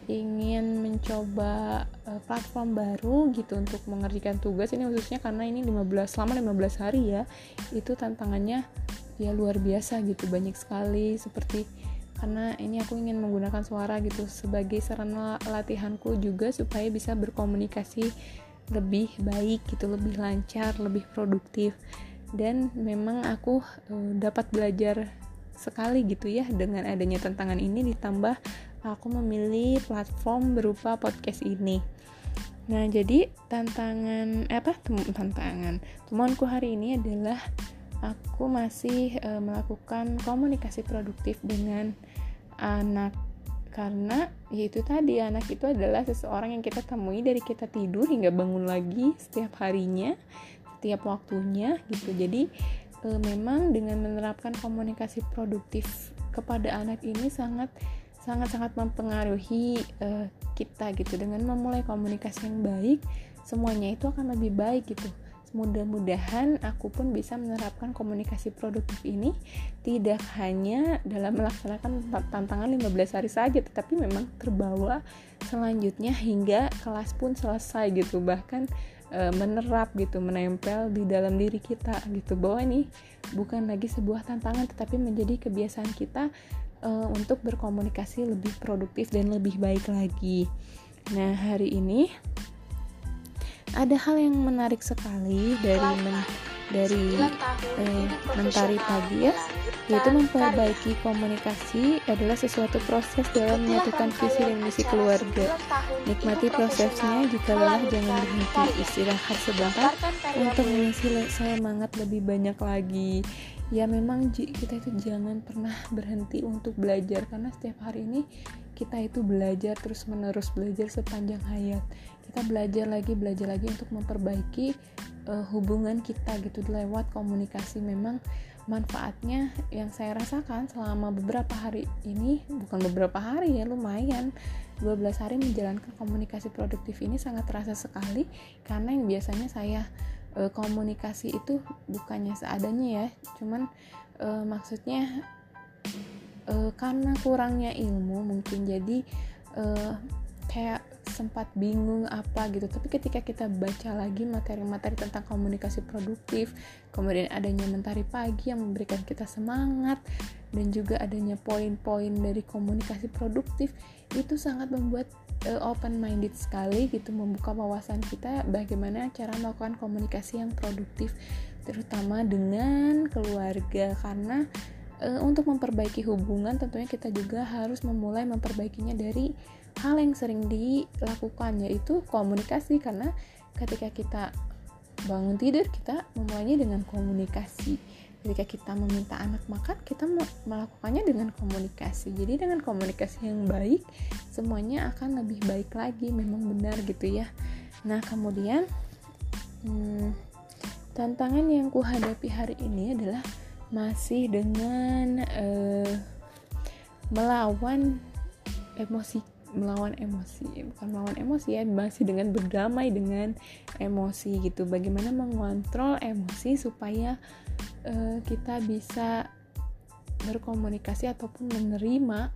ingin mencoba uh, platform baru gitu untuk mengerjakan tugas ini khususnya karena ini 15 selama 15 hari ya. Itu tantangannya ya luar biasa gitu, banyak sekali seperti karena ini aku ingin menggunakan suara gitu sebagai sarana latihanku juga supaya bisa berkomunikasi lebih baik gitu lebih lancar lebih produktif dan memang aku uh, dapat belajar sekali gitu ya dengan adanya tantangan ini ditambah aku memilih platform berupa podcast ini. Nah jadi tantangan eh, apa? Tantangan temuanku hari ini adalah aku masih uh, melakukan komunikasi produktif dengan anak. Karena yaitu tadi anak itu adalah seseorang yang kita temui dari kita tidur hingga bangun lagi setiap harinya setiap waktunya gitu. Jadi e, memang dengan menerapkan komunikasi produktif kepada anak ini sangat sangat sangat mempengaruhi e, kita gitu. Dengan memulai komunikasi yang baik semuanya itu akan lebih baik gitu. Mudah-mudahan aku pun bisa menerapkan komunikasi produktif ini tidak hanya dalam melaksanakan tantangan 15 hari saja tetapi memang terbawa selanjutnya hingga kelas pun selesai gitu. Bahkan e, menerap gitu menempel di dalam diri kita gitu. Bahwa ini bukan lagi sebuah tantangan tetapi menjadi kebiasaan kita e, untuk berkomunikasi lebih produktif dan lebih baik lagi. Nah hari ini ada hal yang menarik sekali dari men dari eh, mentari pagi ya yaitu memperbaiki komunikasi adalah sesuatu proses dalam menyatukan visi dan misi keluarga. Nikmati prosesnya jika lelah jangan berhenti. Istirahat sebentar untuk mengisi semangat lebih banyak lagi. Ya memang kita itu jangan pernah berhenti untuk belajar karena setiap hari ini kita itu belajar terus menerus belajar sepanjang hayat kita belajar lagi belajar lagi untuk memperbaiki uh, hubungan kita gitu lewat komunikasi. Memang manfaatnya yang saya rasakan selama beberapa hari ini bukan beberapa hari ya lumayan 12 hari menjalankan komunikasi produktif ini sangat terasa sekali. Karena yang biasanya saya e, komunikasi itu bukannya seadanya ya cuman e, maksudnya e, karena kurangnya ilmu mungkin jadi e, kayak sempat bingung apa gitu. Tapi ketika kita baca lagi materi-materi tentang komunikasi produktif kemudian adanya mentari pagi yang memberikan kita semangat dan juga adanya poin-poin dari komunikasi produktif itu sangat membuat uh, eh, open minded sekali gitu membuka wawasan kita bagaimana cara melakukan komunikasi yang produktif terutama dengan keluarga. Karena uh, untuk memperbaiki hubungan tentunya kita juga harus memulai memperbaikinya dari hal yang sering dilakukan yaitu komunikasi. Karena ketika kita bangun tidur kita memulainya dengan komunikasi. Ketika kita meminta anak makan kita melakukannya dengan komunikasi. Jadi dengan komunikasi yang baik semuanya akan lebih baik lagi. Memang benar gitu ya. Nah kemudian hmm, tantangan yang kuhadapi hari ini adalah masih dengan uh, melawan emosi melawan emosi bukan melawan emosi ya masih dengan berdamai dengan emosi gitu. Bagaimana mengontrol emosi supaya uh, kita bisa berkomunikasi ataupun menerima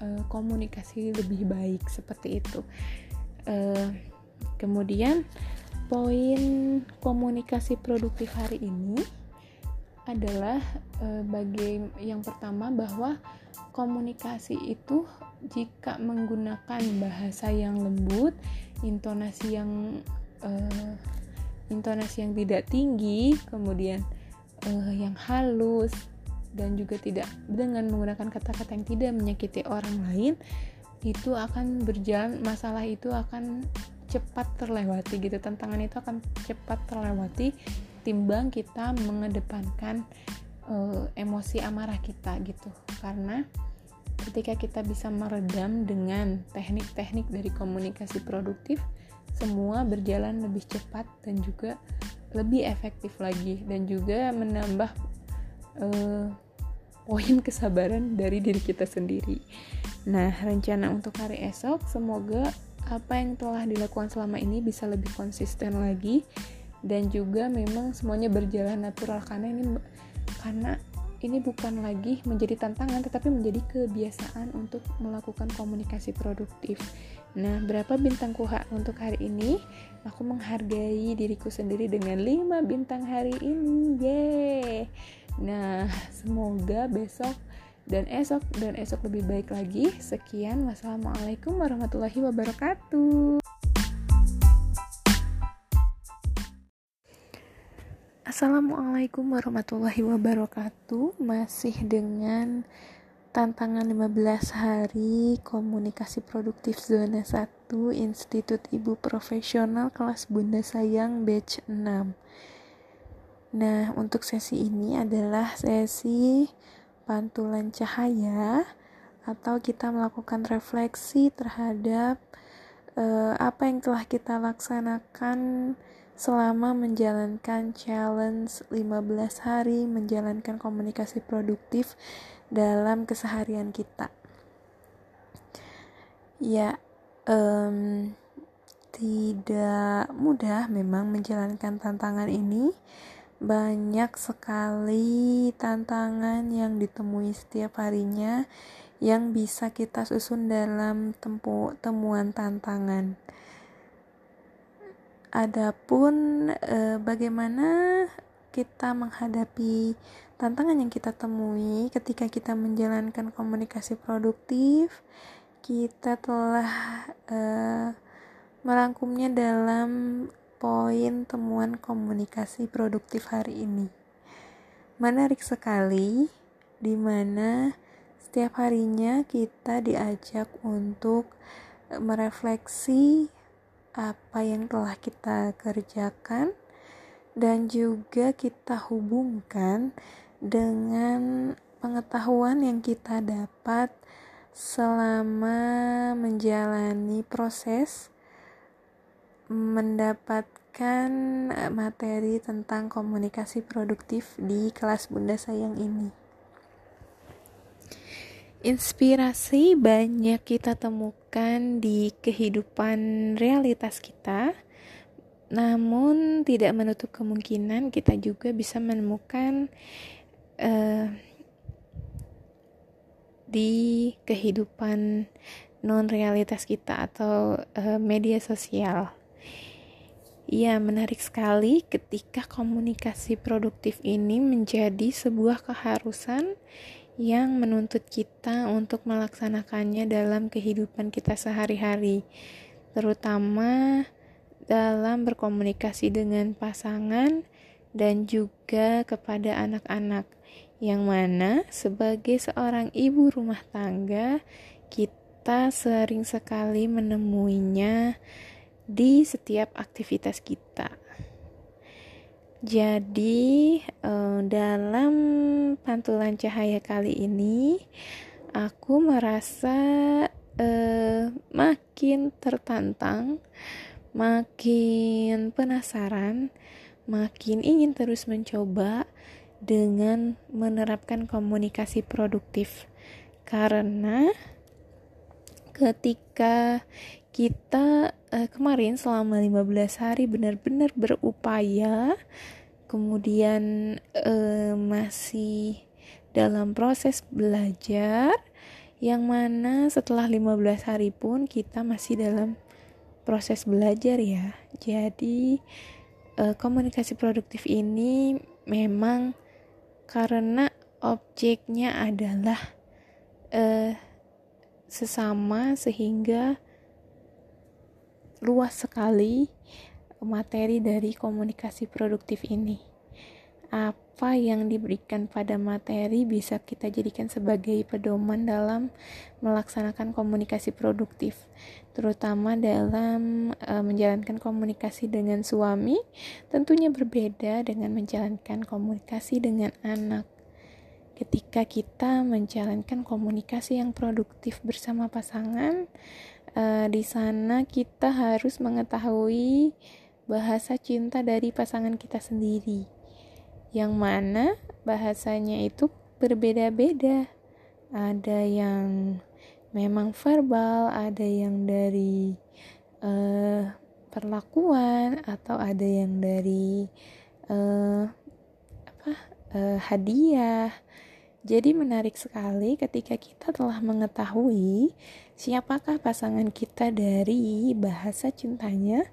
uh, komunikasi lebih baik seperti itu. Uh, kemudian poin komunikasi produktif hari ini adalah uh, bagi yang pertama bahwa komunikasi itu jika menggunakan bahasa yang lembut, intonasi yang uh, intonasi yang tidak tinggi, kemudian uh, yang halus dan juga tidak dengan menggunakan kata-kata yang tidak menyakiti orang lain, itu akan berjalan masalah itu akan cepat terlewati gitu. Tantangan itu akan cepat terlewati timbang kita mengedepankan uh, emosi amarah kita gitu. Karena ketika kita bisa meredam dengan teknik-teknik dari komunikasi produktif semua berjalan lebih cepat dan juga lebih efektif lagi dan juga menambah uh, poin kesabaran dari diri kita sendiri. Nah, rencana untuk hari esok semoga apa yang telah dilakukan selama ini bisa lebih konsisten lagi dan juga memang semuanya berjalan natural karena ini karena ini bukan lagi menjadi tantangan tetapi menjadi kebiasaan untuk melakukan komunikasi produktif. Nah, berapa bintang kuha untuk hari ini? Aku menghargai diriku sendiri dengan 5 bintang hari ini. Yeay. Nah, semoga besok dan esok dan esok lebih baik lagi. Sekian, wassalamualaikum warahmatullahi wabarakatuh. Assalamualaikum warahmatullahi wabarakatuh. Masih dengan tantangan 15 hari komunikasi produktif zona 1 Institut Ibu Profesional kelas Bunda Sayang batch 6 Nah untuk sesi ini adalah sesi pantulan cahaya Atau kita melakukan refleksi terhadap uh, apa yang telah kita laksanakan selama menjalankan challenge 15 hari menjalankan komunikasi produktif dalam keseharian kita. Ya, um, tidak mudah memang menjalankan tantangan ini. Banyak sekali tantangan yang ditemui setiap harinya yang bisa kita susun dalam tempu, temuan tantangan. Adapun e, bagaimana kita menghadapi tantangan yang kita temui ketika kita menjalankan komunikasi produktif, kita telah e, merangkumnya dalam poin temuan komunikasi produktif hari ini. Menarik sekali di mana setiap harinya kita diajak untuk merefleksi apa yang telah kita kerjakan dan juga kita hubungkan dengan pengetahuan yang kita dapat selama menjalani proses mendapatkan materi tentang komunikasi produktif di kelas Bunda Sayang ini. Inspirasi banyak kita temukan di kehidupan realitas kita, namun tidak menutup kemungkinan kita juga bisa menemukan uh, di kehidupan non realitas kita atau uh, media sosial. Ya, menarik sekali ketika komunikasi produktif ini menjadi sebuah keharusan yang menuntut kita untuk melaksanakannya dalam kehidupan kita sehari-hari, terutama dalam berkomunikasi dengan pasangan dan juga kepada anak-anak, yang mana sebagai seorang ibu rumah tangga, kita sering sekali menemuinya di setiap aktivitas kita. Jadi, uh, dalam pantulan cahaya kali ini, aku merasa uh, makin tertantang, makin penasaran, makin ingin terus mencoba dengan menerapkan komunikasi produktif. Karena ketika kita uh, kemarin selama 15 hari benar-benar berupaya kemudian uh, masih dalam proses belajar yang mana setelah 15 hari pun kita masih dalam proses belajar ya. Jadi uh, komunikasi produktif ini memang karena objeknya adalah uh, sesama sehingga luas sekali materi dari komunikasi produktif ini. Apa yang diberikan pada materi bisa kita jadikan sebagai pedoman dalam melaksanakan komunikasi produktif, terutama dalam e, menjalankan komunikasi dengan suami. Tentunya berbeda dengan menjalankan komunikasi dengan anak. Ketika kita menjalankan komunikasi yang produktif bersama pasangan, uh, di sana kita harus mengetahui bahasa cinta dari pasangan kita sendiri. Yang mana bahasanya itu berbeda-beda. Ada yang memang verbal ada yang dari uh, perlakuan atau ada yang dari uh, apa uh, hadiah jadi menarik sekali ketika kita telah mengetahui siapakah pasangan kita dari bahasa cintanya,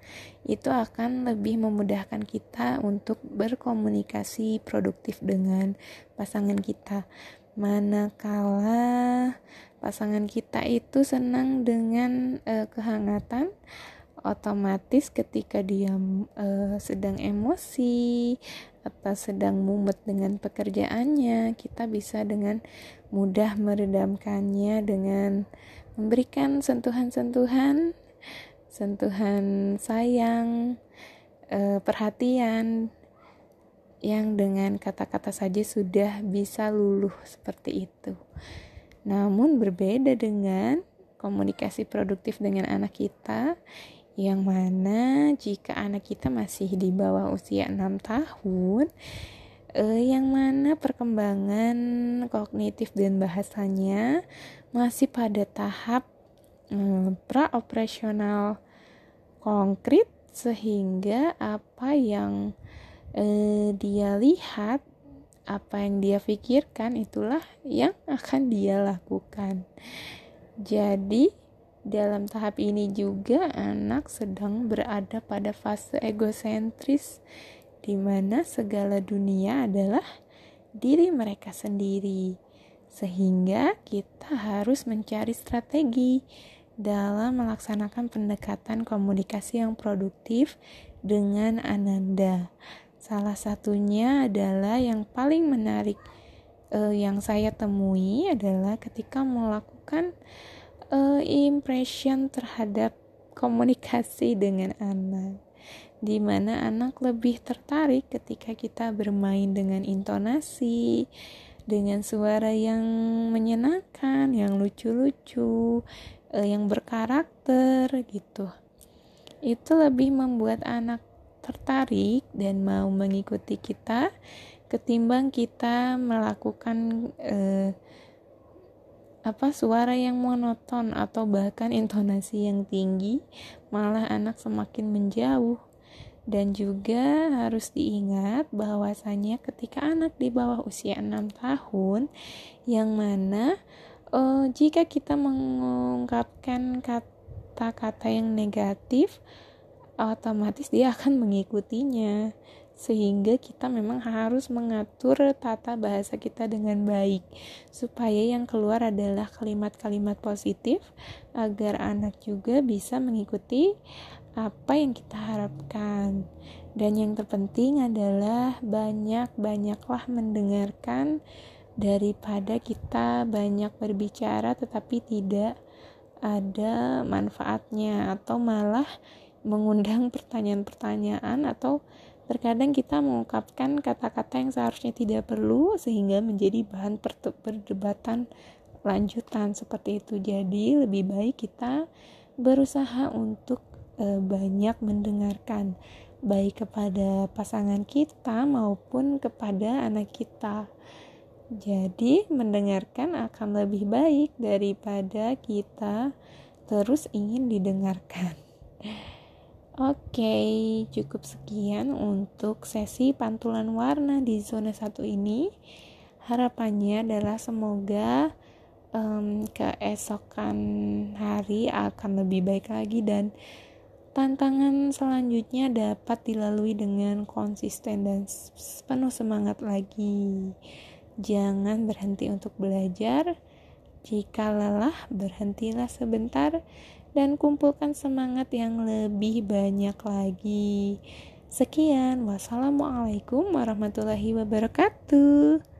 itu akan lebih memudahkan kita untuk berkomunikasi produktif dengan pasangan kita. Manakala pasangan kita itu senang dengan uh, kehangatan, otomatis ketika dia uh, sedang emosi atau sedang mumet dengan pekerjaannya, kita bisa dengan mudah meredamkannya dengan memberikan sentuhan-sentuhan, sentuhan sayang, uh, perhatian yang dengan kata-kata saja sudah bisa luluh seperti itu. Namun berbeda dengan komunikasi produktif dengan anak kita yang mana jika anak kita masih di bawah usia 6 tahun eh, yang mana perkembangan kognitif dan bahasanya masih pada tahap eh, pra-operasional konkret sehingga apa yang eh, dia lihat apa yang dia pikirkan itulah yang akan dia lakukan. Jadi dalam tahap ini juga anak sedang berada pada fase egosentris di mana segala dunia adalah diri mereka sendiri. Sehingga kita harus mencari strategi dalam melaksanakan pendekatan komunikasi yang produktif dengan Ananda. Salah satunya adalah yang paling menarik eh, yang saya temui adalah ketika melakukan uh, impression terhadap komunikasi dengan anak di mana anak lebih tertarik ketika kita bermain dengan intonasi, dengan suara yang menyenangkan, yang lucu-lucu, uh, yang berkarakter gitu. Itu lebih membuat anak tertarik dan mau mengikuti kita ketimbang kita melakukan uh, apa suara yang monoton atau bahkan intonasi yang tinggi malah anak semakin menjauh. Dan juga harus diingat bahwasanya ketika anak di bawah usia 6 tahun yang mana uh, jika kita mengungkapkan kata-kata yang negatif otomatis dia akan mengikutinya sehingga kita memang harus mengatur tata bahasa kita dengan baik. Supaya yang keluar adalah kalimat-kalimat positif agar anak juga bisa mengikuti apa yang kita harapkan. Dan yang terpenting adalah banyak-banyaklah mendengarkan daripada kita banyak berbicara tetapi tidak ada manfaatnya atau malah mengundang pertanyaan-pertanyaan atau Terkadang kita mengungkapkan kata-kata yang seharusnya tidak perlu sehingga menjadi bahan perdebatan lanjutan seperti itu. Jadi lebih baik kita berusaha untuk e, banyak mendengarkan baik kepada pasangan kita maupun kepada anak kita. Jadi, mendengarkan akan lebih baik daripada kita terus ingin didengarkan. Oke, cukup sekian untuk sesi pantulan warna di zona satu ini. Harapannya adalah semoga um, keesokan hari akan lebih baik lagi dan tantangan selanjutnya dapat dilalui dengan konsisten dan penuh semangat lagi. Jangan berhenti untuk belajar. Jika lelah, berhentilah sebentar dan kumpulkan semangat yang lebih banyak lagi. Sekian, wassalamualaikum warahmatullahi wabarakatuh.